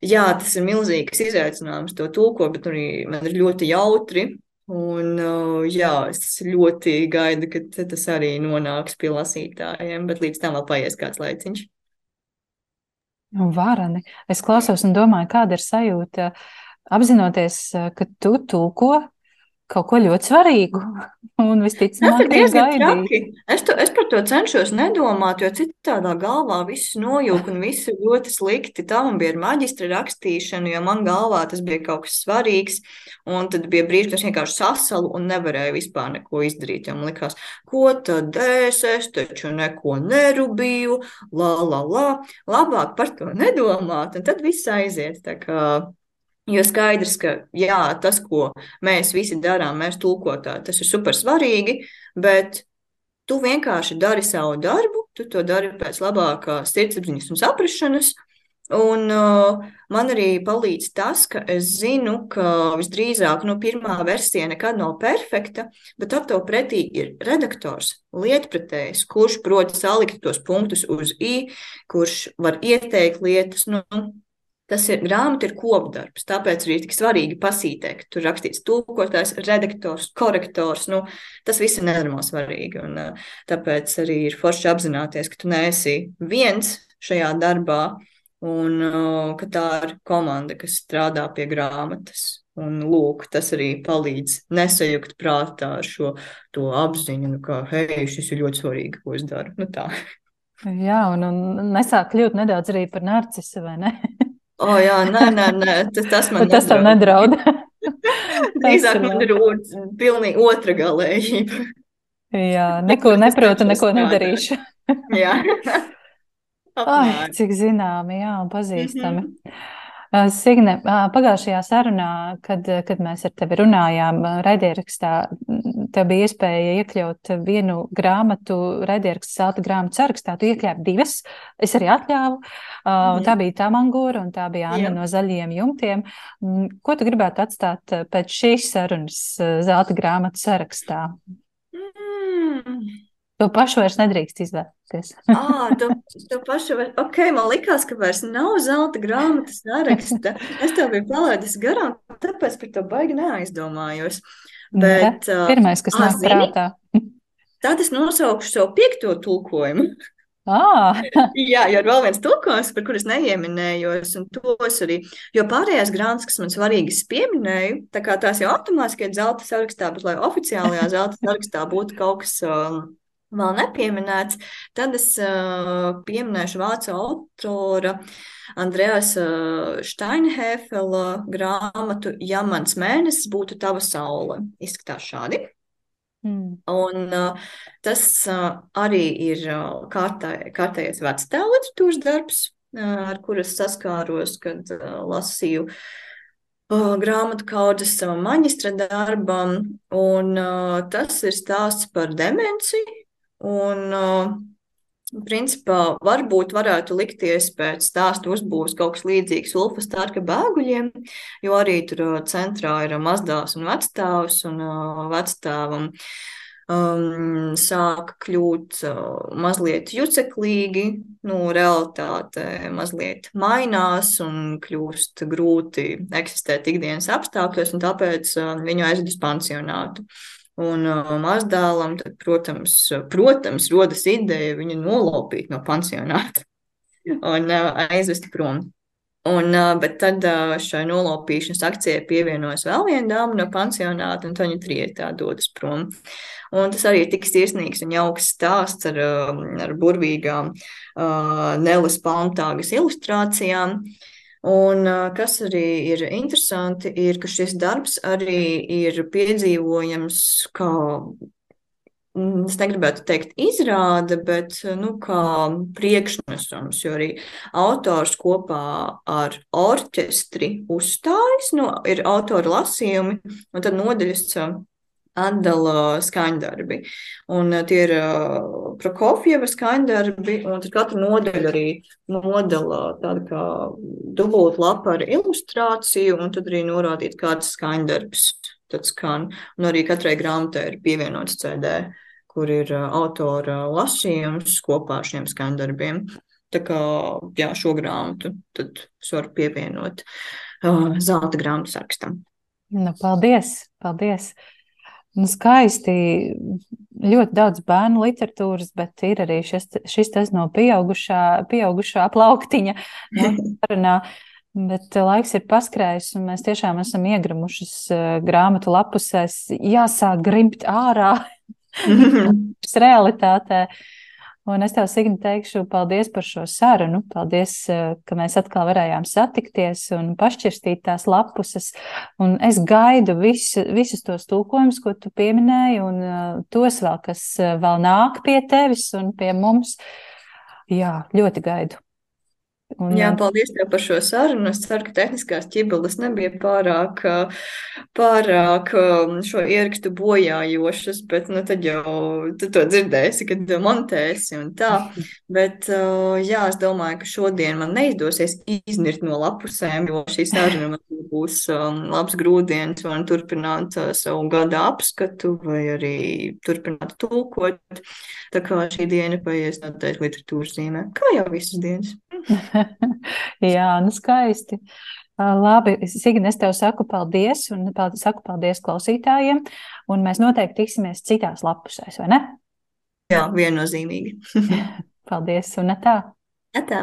jā, tas ir milzīgs izaicinājums to tulkot, bet arī man ir ļoti jautri. Un, uh, jā, es ļoti gaidu, ka tas arī nonāks pie lasītājiem, bet līdz tam vēl paies kāds laiciņš. Nu, varani. Es klausos un domāju, kāda ir sajūta apzinoties, ka tu tulko kaut ko ļoti svarīgu. [LAUGHS] Un visticamāk, tas ir traki. Es, to, es par to cenšos nedomāt, jo citādā galvā viss nojūg un viss ir ļoti slikti. Tā man bija maģistra rakstīšanu, jo man galvā tas bija kaut kas svarīgs. Un tad bija brīži, kad es vienkārši sasalu un nevarēju vispār neko izdarīt. Man likās, ko tad es, es taču neko nerubīju, la, la, la. Labāk par to nedomāt, un tad viss aiziet. Tā kā Jo skaidrs, ka jā, tas, ko mēs visi darām, mēs tulkotāji, tas ir super svarīgi, bet tu vienkārši dari savu darbu, tu to dari pēc labākās sirdsapziņas un saprašanas. Un uh, man arī palīdz tas, ka es zinu, ka visdrīzāk nu, pirmā versija nekad nav perfekta, bet ap to pretī ir redaktors, lietpratējs, kurš prot salikt tos punktus uz i, kurš var ieteikt lietas. Nu, Tas ir grāmata, ir kopdarbs. Tāpēc arī tik svarīgi pasītēt. Tur rakstīts tulkotājs, redaktors, korektors. Nu, tas viss ir nenormāli svarīgi. Un, tāpēc arī ir forši apzināties, ka tu neesi viens šajā darbā, un ka tā ir komanda, kas strādā pie grāmatas. Un, lūk, tas arī palīdz nesajukt prātā šo apziņu, nu, ka, hei, šis ir ļoti svarīgi, ko es daru. Nu, tā. Jā, un, un nesāk kļūt nedaudz arī par narcisu, vai ne? [LAUGHS] O, jā, nē, nē, nē tas, tas man tas tam nedraud. [LAUGHS] Drīzāk man ir pilnīgi otra galējība. Jā, [LAUGHS] neko neprotu, neko nedarīšu. jā. [LAUGHS] Ai, cik zināmi, jā, un pazīstami. Mm -hmm. Signe, pagājušajā sarunā, kad, kad mēs ar tevi runājām, raidierakstā, tev bija iespēja iekļaut vienu grāmatu, raidieraksts zelta grāmatu sarakstā. Tu iekļāvi divas, es arī atļāvu. Mm. Tā bija Tamangūra un tā bija Anna Jā. no zaļajiem jumtiem. Ko tu gribētu atstāt pēc šīs sarunas zelta grāmatu sarakstā? Mm. To pašu vairs nedrīkst izvēlēties. ah, to, to pašu vairs. Ok, man likās, ka vairs nav zelta grāmatas saraksta. Es tev biju palaidis garām, tāpēc par to baigi neaizdomājos. Bet, ja, pirmais, kas nāk prātā. Tad es nosaukšu savu piekto tulkojumu. Ah. [LAUGHS] Jā, jo ir vēl viens tulkojums, par kurus neieminējos, un tos arī. Jo pārējās grāmatas, kas man svarīgas, pieminēju, tā kā tās jau automātiski ir zelta sarakstā, bet lai oficiālajā zelta sarakstā būtu kaut kas. Um, vēl nepieminēts, tad es uh, pieminēšu vācu autora Andrejas uh, Steinhēfela grāmatu Ja mans mēnesis būtu tava saule. Izskatās šādi. Mm. Un uh, tas uh, arī ir uh, kārtā, kārtējais vectēla literatūras darbs, uh, ar kuras saskāros, kad uh, lasīju uh, grāmatu kaudzes savam maģistra darbam. Un, uh, tas ir stāsts par demenciju, Un, uh, Principā varbūt varētu likties pēc stāstu uzbūves kaut kas līdzīgs Ulfa Stārka bēguļiem, jo arī tur uh, centrā ir mazdās un vecstāvs, un uh, vecstāvam um, sāk kļūt uh, mazliet juceklīgi, nu, realitāte mazliet mainās un kļūst grūti eksistēt ikdienas apstākļos, un tāpēc uh, viņu aizved uz pansionātu. Uh, Un uh, mazdēlam, tad, protams, protams, rodas ideja viņu nolopīt no pansionāta [LAUGHS] un uh, aizvest prom. Un, uh, bet tad uh, šai nolopīšanas akcijai pievienojas vēl viena dāma no pansionāta, un viņa trietā dodas prom. Un tas arī ir tik sirsnīgs un jauks stāsts ar, uh, ar burvīgām uh, Nelas Palmtāgas ilustrācijām. Uh, Un kas arī ir interesanti, ir, ka šis darbs arī ir piedzīvojams kā mm, es negribētu teikt, izrāde, bet nu, kā priekšnesums, jo arī autors kopā ar orķestri uzstājas, nu, ir autora lasījumi, un tad nodaļas atdala skaņdarbi. Un uh, tie ir uh, Prokofjeva skaņdarbi, un tad katru nodaļu arī nodala tāda kā dubult lapa ar ilustrāciju, un tad arī norādīt, kāds skaņdarbs tad skan. Un arī katrai grāmatai ir pievienots CD, kur ir uh, autora lasījums kopā ar šiem skaņdarbiem. Tā kā jā, šo grāmatu tad es varu pievienot uh, zelta grāmatu sarakstam. Nu, paldies! paldies. Nu, skaisti. Ļoti daudz bērnu literatūras, bet ir arī šis, šis tas no pieaugušā, pieaugušā plauktiņa. No, Bet laiks ir paskrējis, un mēs tiešām esam iegramušas uh, grāmatu lapusēs. Jāsāk grimt ārā [LAUGHS] realitātē. Uh, Un es tev, Signi, teikšu paldies par šo sarunu. Paldies, eh, ka mēs atkal varējām satikties un pašķirstīt tās lapuses. Un es gaidu visu, visus tos tulkojumus, ko tu pieminēji, un uh, tos vēl, kas eh, vēl nāk pie tevis un pie mums. Jā, ļoti gaidu. Un, Jā, paldies tev par šo sarunu. Es ceru, ka tehniskās ķibeles nebija pārāk, pārāk šo ierakstu bojājošas, bet nu, tad jau tu to dzirdēsi, kad montēsi un tā. [LAUGHS] Bet jā, es domāju, ka šodien man neizdosies iznirt no lapusēm, jo šī saruna man būs labs grūdienis un turpināt savu gada apskatu vai arī turpināt tulkot. Tā kā šī diena paies noteikti literatūras zīmē, kā jau visas dienas. [LAUGHS] [LAUGHS] Jā, nu skaisti. Labi, Signe, es tev saku paldies, un saku paldies klausītājiem, un mēs noteikti tiksimies citās lapusēs, vai ne? Jā, viennozīmīgi. [LAUGHS] paldies, un tā. Tā.